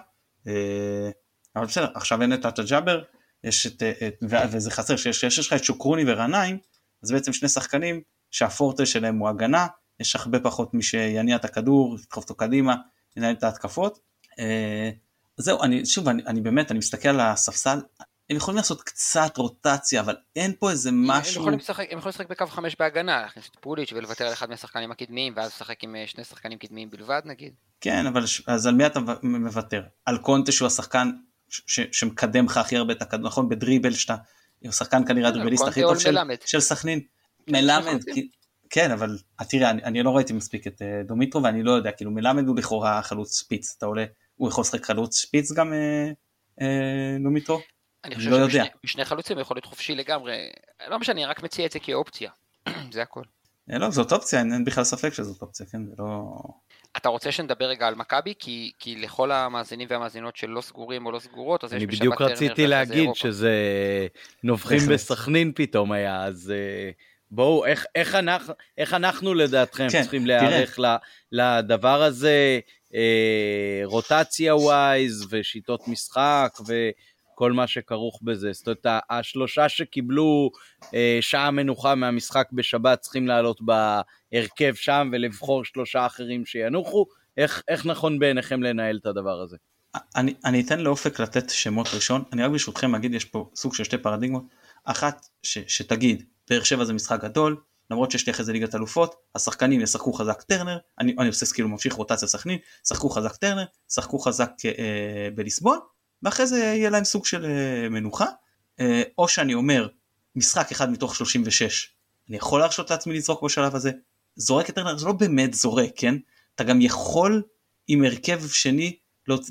אה, אבל בסדר, עכשיו אין את עטה ג'אבר, יש את, את, וזה חסר, שיש לך את שוקרוני ורנאים, אז בעצם שני שחקנים שהפורטה שלהם הוא הגנה, יש הרבה פחות מי שיניע את הכדור, ידחוף אותו קדימה, ינהל את ההתקפות. אה, זהו, אני, שוב, אני, אני באמת, אני מסתכל על הספסל, הם יכולים לעשות קצת רוטציה, אבל אין פה איזה משהו... הם יכולים לשחק, הם יכולים לשחק בקו חמש בהגנה, להכניס את פוליץ' ולוותר על אחד מהשחקנים הקדמיים, ואז לשחק עם אה, שני שחקנים קדמיים בלבד נגיד. כן, אבל אז על מי אתה מוותר? על קונטה שהוא השחקן שמקדם לך הכי הרבה את הכדור, נכון? בדריבל שאתה... שחקן כנראה כן, הדריבליסט הכי טוב של, של סכנין. כן, מלמד, כן, אבל תראה, אני, אני לא ראיתי מספיק את uh, דומיטרו ואני לא יודע, כאילו מלמד הוא לכאורה חלוץ שפיץ, אתה עולה, הוא יכול לשחק חלוץ שפיץ גם uh, uh, דומיטרו? אני חושב לא שמשני חלוצים יכול להיות חופשי לגמרי, לא משנה, אני רק מציע את זה כאופציה, זה הכל. לא, זאת אופציה, אין בכלל ספק שזאת אופציה, כן, זה לא... אתה רוצה שנדבר רגע על מכבי? כי, כי לכל המאזינים והמאזינות שלא סגורים או לא סגורות, אז יש בשבת טרנר אני בדיוק רציתי להגיד שזה נובחים בסכנין פתאום היה, אז אה, בואו, איך, איך, אנחנו, איך אנחנו לדעתכם כן, צריכים להיערך לדבר הזה, אה, רוטציה ווייז ושיטות משחק ו... כל מה שכרוך בזה. זאת אומרת, השלושה שקיבלו אה, שעה מנוחה מהמשחק בשבת צריכים לעלות בהרכב שם ולבחור שלושה אחרים שינוחו. איך, איך נכון בעיניכם לנהל את הדבר הזה? אני, אני אתן לאופק לתת שמות ראשון, אני רק ברשותכם אגיד יש פה סוג של שתי פרדיגמות, אחת ש, שתגיד באר שבע זה משחק גדול, למרות שיש לי אחרי זה ליגת אלופות, השחקנים ישחקו חזק טרנר, אני, אני עושה כאילו ממשיך רוטציה סכנין, שחקו חזק טרנר, שחקו חזק אה, בליסבון, ואחרי זה יהיה להם סוג של אה, מנוחה, אה, או שאני אומר משחק אחד מתוך 36, אני יכול להרשות לעצמי לזרוק בשלב הזה, זורק את טרנר זה לא באמת זורק, כן? אתה גם יכול עם הרכב שני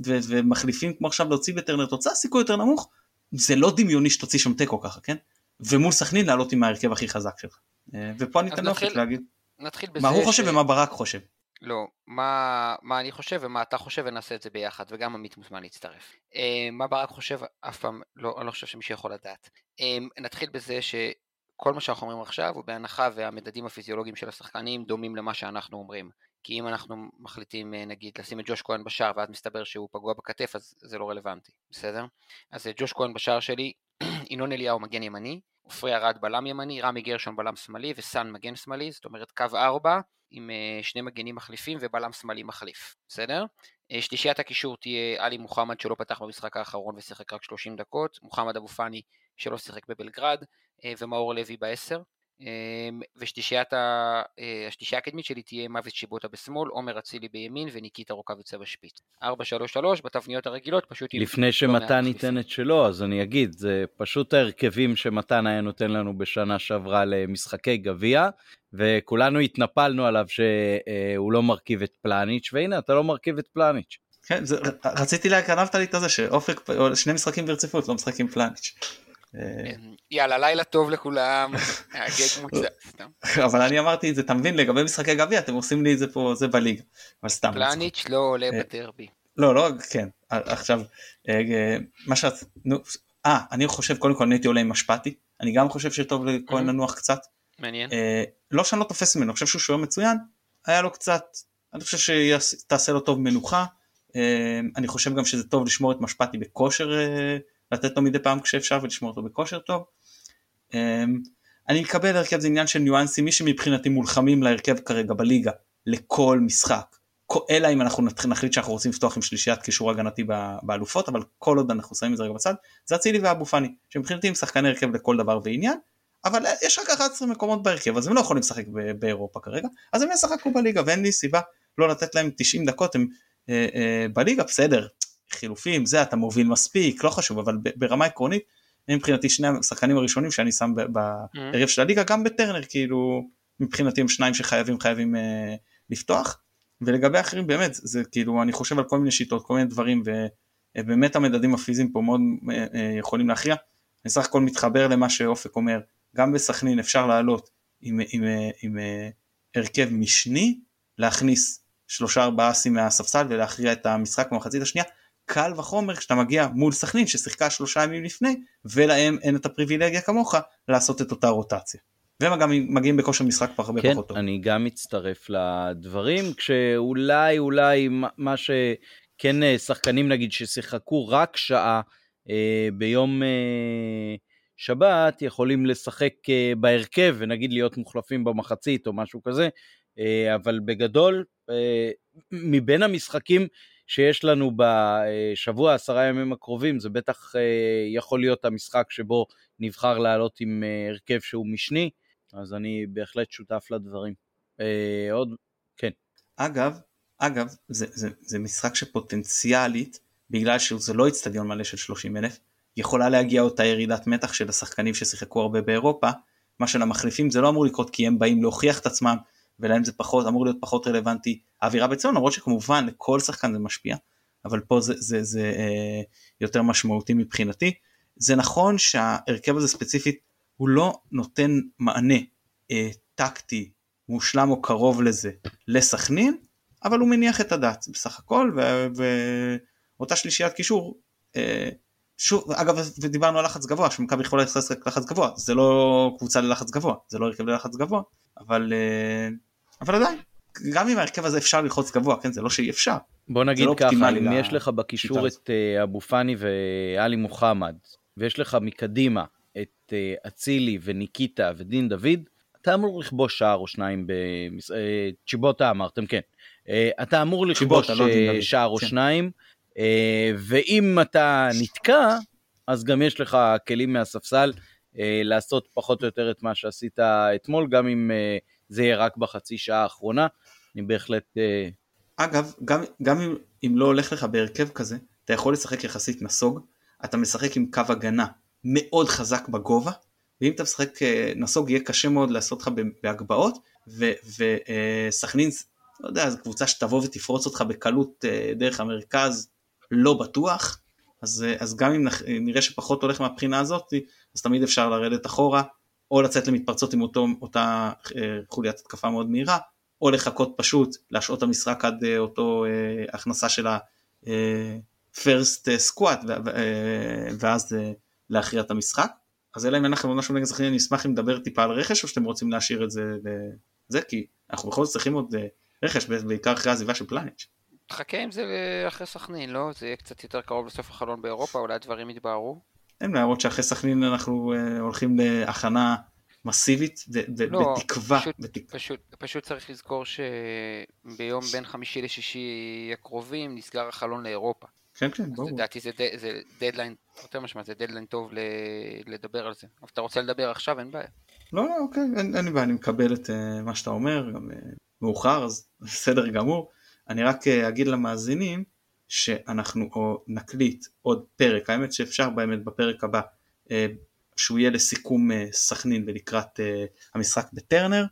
ומחליפים כמו עכשיו להוציא בטרנר תוצאה סיכוי יותר נמוך, זה לא דמיוני שתוציא שם תיקו ככה, כן? ומול סכנין לעלות עם ההרכב הכי חזק שלך. אה, ופה אני אתן לאופק להגיד. נתחיל בזה מה הוא חושב ש... ומה ברק חושב. לא, מה, מה אני חושב ומה אתה חושב ונעשה את זה ביחד, וגם עמית מוזמן להצטרף. אה, מה ברק חושב, אף פעם, לא, אני לא חושב שמישהו יכול לדעת. אה, נתחיל בזה שכל מה שאנחנו אומרים עכשיו הוא בהנחה והמדדים הפיזיולוגיים של השחקנים דומים למה שאנחנו אומרים. כי אם אנחנו מחליטים אה, נגיד לשים את ג'וש כהן בשער ואז מסתבר שהוא פגוע בכתף אז זה לא רלוונטי, בסדר? אז ג'וש כהן בשער שלי, ינון אליהו מגן ימני, עופרי ארד בלם ימני, רמי גרשון בלם שמאלי וסאן מגן שמאלי, זאת אומרת קו 4 עם אה, שני מגנים מחליפים ובלם שמאלי מחליף, בסדר? אה, שלישיית הקישור תהיה עלי מוחמד שלא פתח במשחק האחרון ושיחק רק 30 דקות, מוחמד אבו פאני שלא שיחק בבלגרד אה, ומאור לוי בעשר, ושלישיית אה, השלישייה הקדמית שלי תהיה מוות שיבוטה בשמאל, עומר אצילי בימין וניקיטה רוקאביצה בשפיץ. 4-3-3 בתבניות הרגילות פשוט... לפני לא שמתן ייתן את שלו אז אני אגיד זה פשוט ההרכבים שמתן היה נותן לנו בשנה שעברה למשחקי גביע וכולנו התנפלנו עליו שהוא לא מרכיב את פלניץ' והנה אתה לא מרכיב את פלניץ'. כן, זה, רציתי להקרבת לי את זה שאופק שני משחקים ברציפות לא משחקים פלניץ'. אמ, יאללה לילה טוב לכולם, הגג מוצא, סתם. אבל אני אמרתי את זה, אתה מבין, לגבי משחקי גביע אתם עושים לי את זה פה, זה בליגה, אבל סתם. פלניץ' לא עולה אה, בדרבי. לא, לא, כן, עכשיו, אה, מה שאת, נו, אה, אני חושב קודם כל אני הייתי עולה עם משפטי, אני גם חושב שטוב לכהן. לנוח קצת. מעניין. אה, לא שאני לא תופס ממנו, אני חושב שהוא שוער מצוין, היה לו קצת, אני חושב שתעשה לו טוב מנוחה, אני חושב גם שזה טוב לשמור את משפטי בכושר לתת לו מדי פעם כשאפשר ולשמור אותו בכושר טוב. אמ, אני מקבל הרכב זה עניין של ניואנסים מי שמבחינתי מולחמים להרכב כרגע בליגה לכל משחק אלא אם אנחנו נחליט שאנחנו רוצים לפתוח עם שלישיית קישור הגנתי באלופות אבל כל עוד אנחנו שמים את זה רגע בצד זה אצילי ואבו פאני שמבחינתי הם שחקני הרכב לכל דבר ועניין אבל יש רק 11 מקומות בהרכב אז הם לא יכולים לשחק באירופה כרגע אז הם ישחקו בליגה ואין לי סיבה לא לתת להם 90 דקות הם אה, אה, בליגה בסדר חילופים, זה אתה מוביל מספיק, לא חשוב, אבל ברמה עקרונית, מבחינתי שני השחקנים הראשונים שאני שם בערב של הליגה, גם בטרנר, כאילו, מבחינתי הם שניים שחייבים חייבים אה, לפתוח, ולגבי האחרים באמת, זה כאילו, אני חושב על כל מיני שיטות, כל מיני דברים, ובאמת המדדים הפיזיים פה מאוד אה, אה, יכולים להכריע. אני סך הכל מתחבר למה שאופק אומר, גם בסכנין אפשר לעלות עם, עם, עם, עם הרכב משני, להכניס שלושה ארבעה אסים מהספסל ולהכריע את המשחק במחצית השנייה, קל וחומר כשאתה מגיע מול סכנין ששיחקה שלושה ימים לפני ולהם אין את הפריבילגיה כמוך לעשות את אותה רוטציה. והם גם מגיעים בכושר משחק פה הרבה כן, פחות טוב. כן, אני גם מצטרף לדברים, כשאולי אולי מה שכן אה, שחקנים נגיד ששיחקו רק שעה אה, ביום אה, שבת יכולים לשחק אה, בהרכב ונגיד להיות מוחלפים במחצית או משהו כזה, אה, אבל בגדול אה, מבין המשחקים שיש לנו בשבוע, עשרה ימים הקרובים, זה בטח יכול להיות המשחק שבו נבחר לעלות עם הרכב שהוא משני, אז אני בהחלט שותף לדברים. עוד, כן. אגב, אגב, זה, זה, זה משחק שפוטנציאלית, בגלל שזה לא איצטדיון מלא של 30 אלף, יכולה להגיע אותה ירידת מתח של השחקנים ששיחקו הרבה באירופה, מה של המחליפים זה לא אמור לקרות כי הם באים להוכיח את עצמם ולהם זה פחות אמור להיות פחות רלוונטי האווירה בציון למרות שכמובן לכל שחקן זה משפיע אבל פה זה, זה, זה אה, יותר משמעותי מבחינתי. זה נכון שההרכב הזה ספציפית הוא לא נותן מענה אה, טקטי מושלם או קרוב לזה לסכנין אבל הוא מניח את הדעת בסך הכל ואותה שלישיית קישור אה, שוב, אגב, ודיברנו על לחץ גבוה, שמכבי יכולה לשחק לחץ גבוה, זה לא קבוצה ללחץ גבוה, זה לא הרכב ללחץ גבוה, אבל, אה, אבל עדיין, גם עם ההרכב הזה אפשר ללחוץ גבוה, כן, זה לא שאי אפשר. בוא נגיד לא ככה, אם יש לך בקישור את אה, אבו פאני ואלי מוחמד, ויש לך מקדימה את אה, אצילי וניקיטה ודין דוד, אתה אמור לכבוש שער או שניים, במס... צ'יבוטה אמרתם, כן. אתה אמור לכבוש לא שער או כן. שניים. אה, ואם אתה נתקע, אז גם יש לך כלים מהספסל אה, לעשות פחות או יותר את מה שעשית אתמול, גם אם אה, זה יהיה רק בחצי שעה האחרונה. אני בהחלט... אגב, גם, גם אם, אם לא הולך לך בהרכב כזה, אתה יכול לשחק יחסית נסוג, אתה משחק עם קו הגנה מאוד חזק בגובה, ואם אתה משחק נסוג יהיה קשה מאוד לעשות לך בהגבהות, וסכנין, לא יודע, זו קבוצה שתבוא ותפרוץ אותך בקלות דרך המרכז, לא בטוח, אז, אה, אז גם אם נראה שפחות הולך מהבחינה הזאת, אז תמיד אפשר לרדת אחורה, או לצאת למתפרצות עם אותו, אותה אה, חוליית התקפה מאוד מהירה, או לחכות פשוט, להשעות המשחק עד אה, אותו הכנסה של ה-first squat, ואז להכריע את המשחק. אז אלא אם אין לכם משהו נגד זכיין, אני אשמח אם נדבר טיפה על רכש, או שאתם רוצים להשאיר את זה לזה, כי אנחנו בכל זאת צריכים עוד רכש, בעיקר אחרי העזיבה של פלניץ'. תחכה עם זה אחרי סכנין, לא? זה יהיה קצת יותר קרוב לסוף החלון באירופה, אולי הדברים יתבהרו. אין להראות שאחרי סכנין אנחנו uh, הולכים להכנה מסיבית לא, בתקווה. פשוט, בתק... פשוט, פשוט צריך לזכור שביום בין חמישי לשישי הקרובים נסגר החלון לאירופה. כן, כן, ברור. לדעתי זה, זה דדליין, יותר משמע, זה דדליין טוב ל, לדבר על זה. אבל אתה רוצה לדבר עכשיו, אין בעיה. לא, לא, אוקיי, אין, אין לי בעיה, אני מקבל את אה, מה שאתה אומר, גם אה, מאוחר, אז בסדר גמור. אני רק אה, אגיד למאזינים שאנחנו נקליט עוד פרק, האמת שאפשר באמת בפרק הבא, אה, שהוא יהיה לסיכום אה, סכנין ולקראת המשחק בטרנר.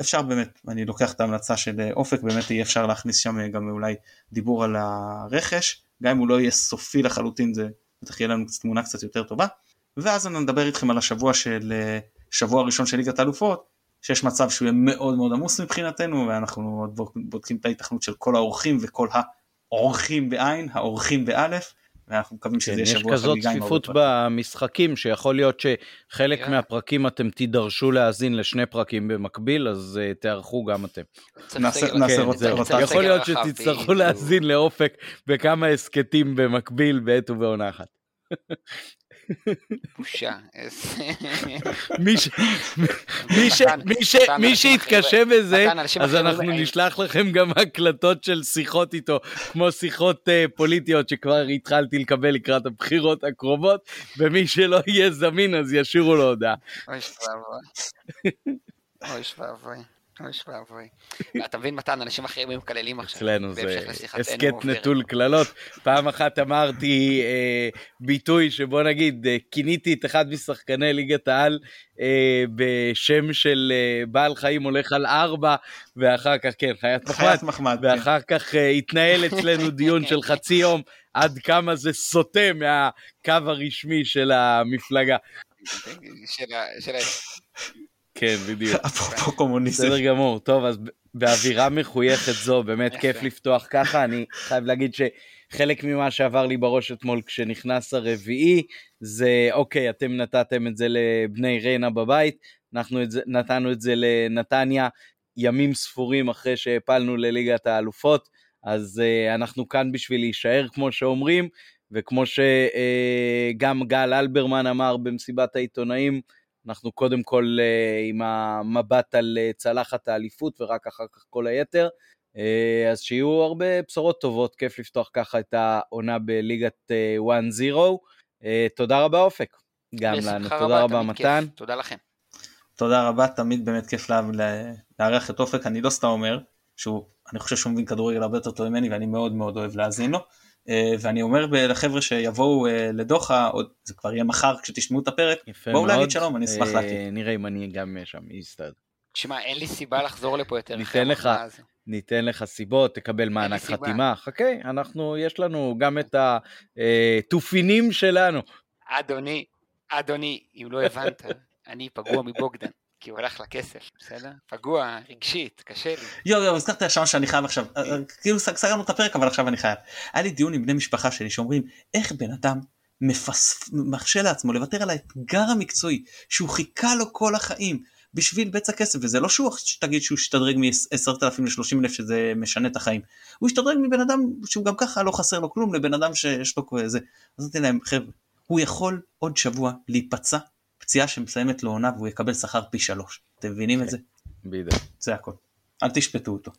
אפשר באמת, אני לוקח את ההמלצה של אופק, באמת יהיה אפשר להכניס שם גם אולי דיבור על הרכש, גם אם הוא לא יהיה סופי לחלוטין זה בטח יהיה לנו תמונה קצת יותר טובה. ואז אני נדבר איתכם על השבוע של שבוע ראשון של ליגת האלופות, שיש מצב שהוא יהיה מאוד מאוד עמוס מבחינתנו ואנחנו עוד בודקים את ההיתכנות של כל האורחים וכל האורחים בעין, האורחים באלף ואנחנו מקווים שזה כן, יהיה שבוע חגיגה. יש כזאת צפיפות במשחקים שיכול להיות שחלק yeah. כן. מהפרקים אתם תידרשו להאזין לשני פרקים במקביל אז uh, תיערכו גם אתם. נעשה כן, רוטציה. יכול להיות שתצטרכו להאזין לאופק בכמה הסכתים במקביל בעת ובעונה אחת. בושה. מי שיתקשה בזה, אז אנחנו נשלח לכם גם הקלטות של שיחות איתו, כמו שיחות אה, פוליטיות שכבר התחלתי לקבל לקראת הבחירות הקרובות, ומי שלא יהיה זמין אז ישאירו לו הודעה. אוי ואבוי. אוי ואבוי. אתה מבין מתן, אנשים אחרים היו מקללים עכשיו. אצלנו זה הסכת נטול קללות. פעם אחת אמרתי אה, ביטוי שבוא נגיד, אה, כיניתי את אחד משחקני ליגת העל אה, בשם של אה, בעל חיים הולך על ארבע, ואחר כך, כן, חיית מחמד. חיית מחמד. כן. ואחר כך אה, התנהל אצלנו דיון של חצי יום עד כמה זה סוטה מהקו הרשמי של המפלגה. של ה... כן, בדיוק. אפרופו קומוניסטים. בסדר גמור, טוב, אז באווירה מחויכת זו, באמת כיף לפתוח ככה, אני חייב להגיד שחלק ממה שעבר לי בראש אתמול כשנכנס הרביעי, זה אוקיי, אתם נתתם את זה לבני ריינה בבית, אנחנו את זה, נתנו את זה לנתניה ימים ספורים אחרי שהפלנו לליגת האלופות, אז uh, אנחנו כאן בשביל להישאר כמו שאומרים, וכמו שגם uh, גל אלברמן אמר במסיבת העיתונאים, אנחנו קודם כל uh, עם המבט על uh, צלחת האליפות ורק אחר כך כל היתר, אה, אז שיהיו הרבה בשורות טובות, כיף לפתוח ככה את העונה בליגת 1-0. אה, תודה רבה אופק, גם לנו, תודה רבה מתן. תודה לכם. תודה רבה, תמיד באמת כיף לארח את אופק, אני לא סתם אומר, שהוא, אני חושב שהוא מבין כדורגל הרבה יותר טוב ממני ואני מאוד מאוד אוהב להאזין לו. אה, ואני אומר לחבר'ה שיבואו לדוחה, זה כבר יהיה מחר כשתשמעו את הפרק, בואו להגיד שלום, אני אשמח להכיר. נראה אם אני גם שם יסתדר. תשמע, אין לי סיבה לחזור לפה יותר. ניתן לך, ניתן לך סיבות, תקבל מענק חתימה. חכה, אנחנו, יש לנו גם את התופינים אה, שלנו. אדוני, אדוני, אם לא הבנת, אני פגוע מבוגדן. כי הוא הלך לכסף, בסדר? פגוע, רגשית, קשה לי. יואו יואו, הזכרת עכשיו שאני חייב עכשיו, אה, אה, כאילו סגרנו את הפרק אבל עכשיו אני חייב. היה לי דיון עם בני משפחה שלי שאומרים איך בן אדם מרשה לעצמו לוותר על האתגר המקצועי שהוא חיכה לו כל החיים בשביל בצע כסף וזה לא שהוא תגיד שהוא השתדרג מ-10,000 ל-30,000 שזה משנה את החיים הוא השתדרג מבן אדם שהוא גם ככה לא חסר לו כלום לבן אדם שיש לו זה אז נתתי להם חבר'ה הוא יכול עוד שבוע להיפצע פציעה שמסיימת לו עונה והוא יקבל שכר פי שלוש אתם מבינים את זה? בדיוק. זה הכל אל תשפטו אותו.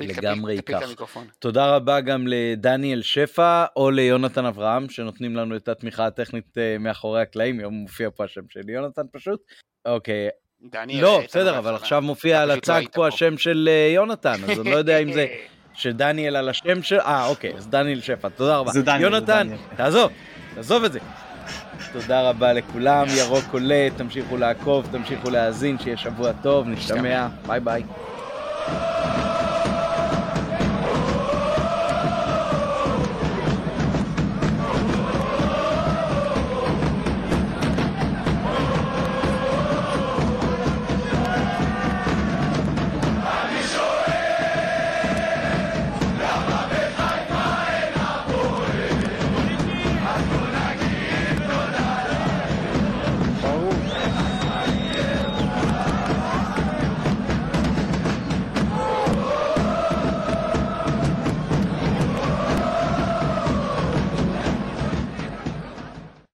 לגמרי כך. תודה רבה גם לדניאל שפע או ליונתן אברהם שנותנים לנו את התמיכה הטכנית אה, מאחורי הקלעים, יום מופיע פה השם של יונתן פשוט. אוקיי, דניאל... לא, בסדר, אבל עכשיו מופיע על הצג לא פה השם של אה, יונתן, אז אני לא יודע אם זה שדניאל על השם של... אה, אוקיי, אז דניאל שפע, תודה רבה. זה דניאל. יונתן, תעזוב, תעזוב את זה. תודה רבה לכולם, ירוק עולה, תמשיכו לעקוב, תמשיכו להאזין, שיהיה שבוע טוב, נשתמע, ביי ביי.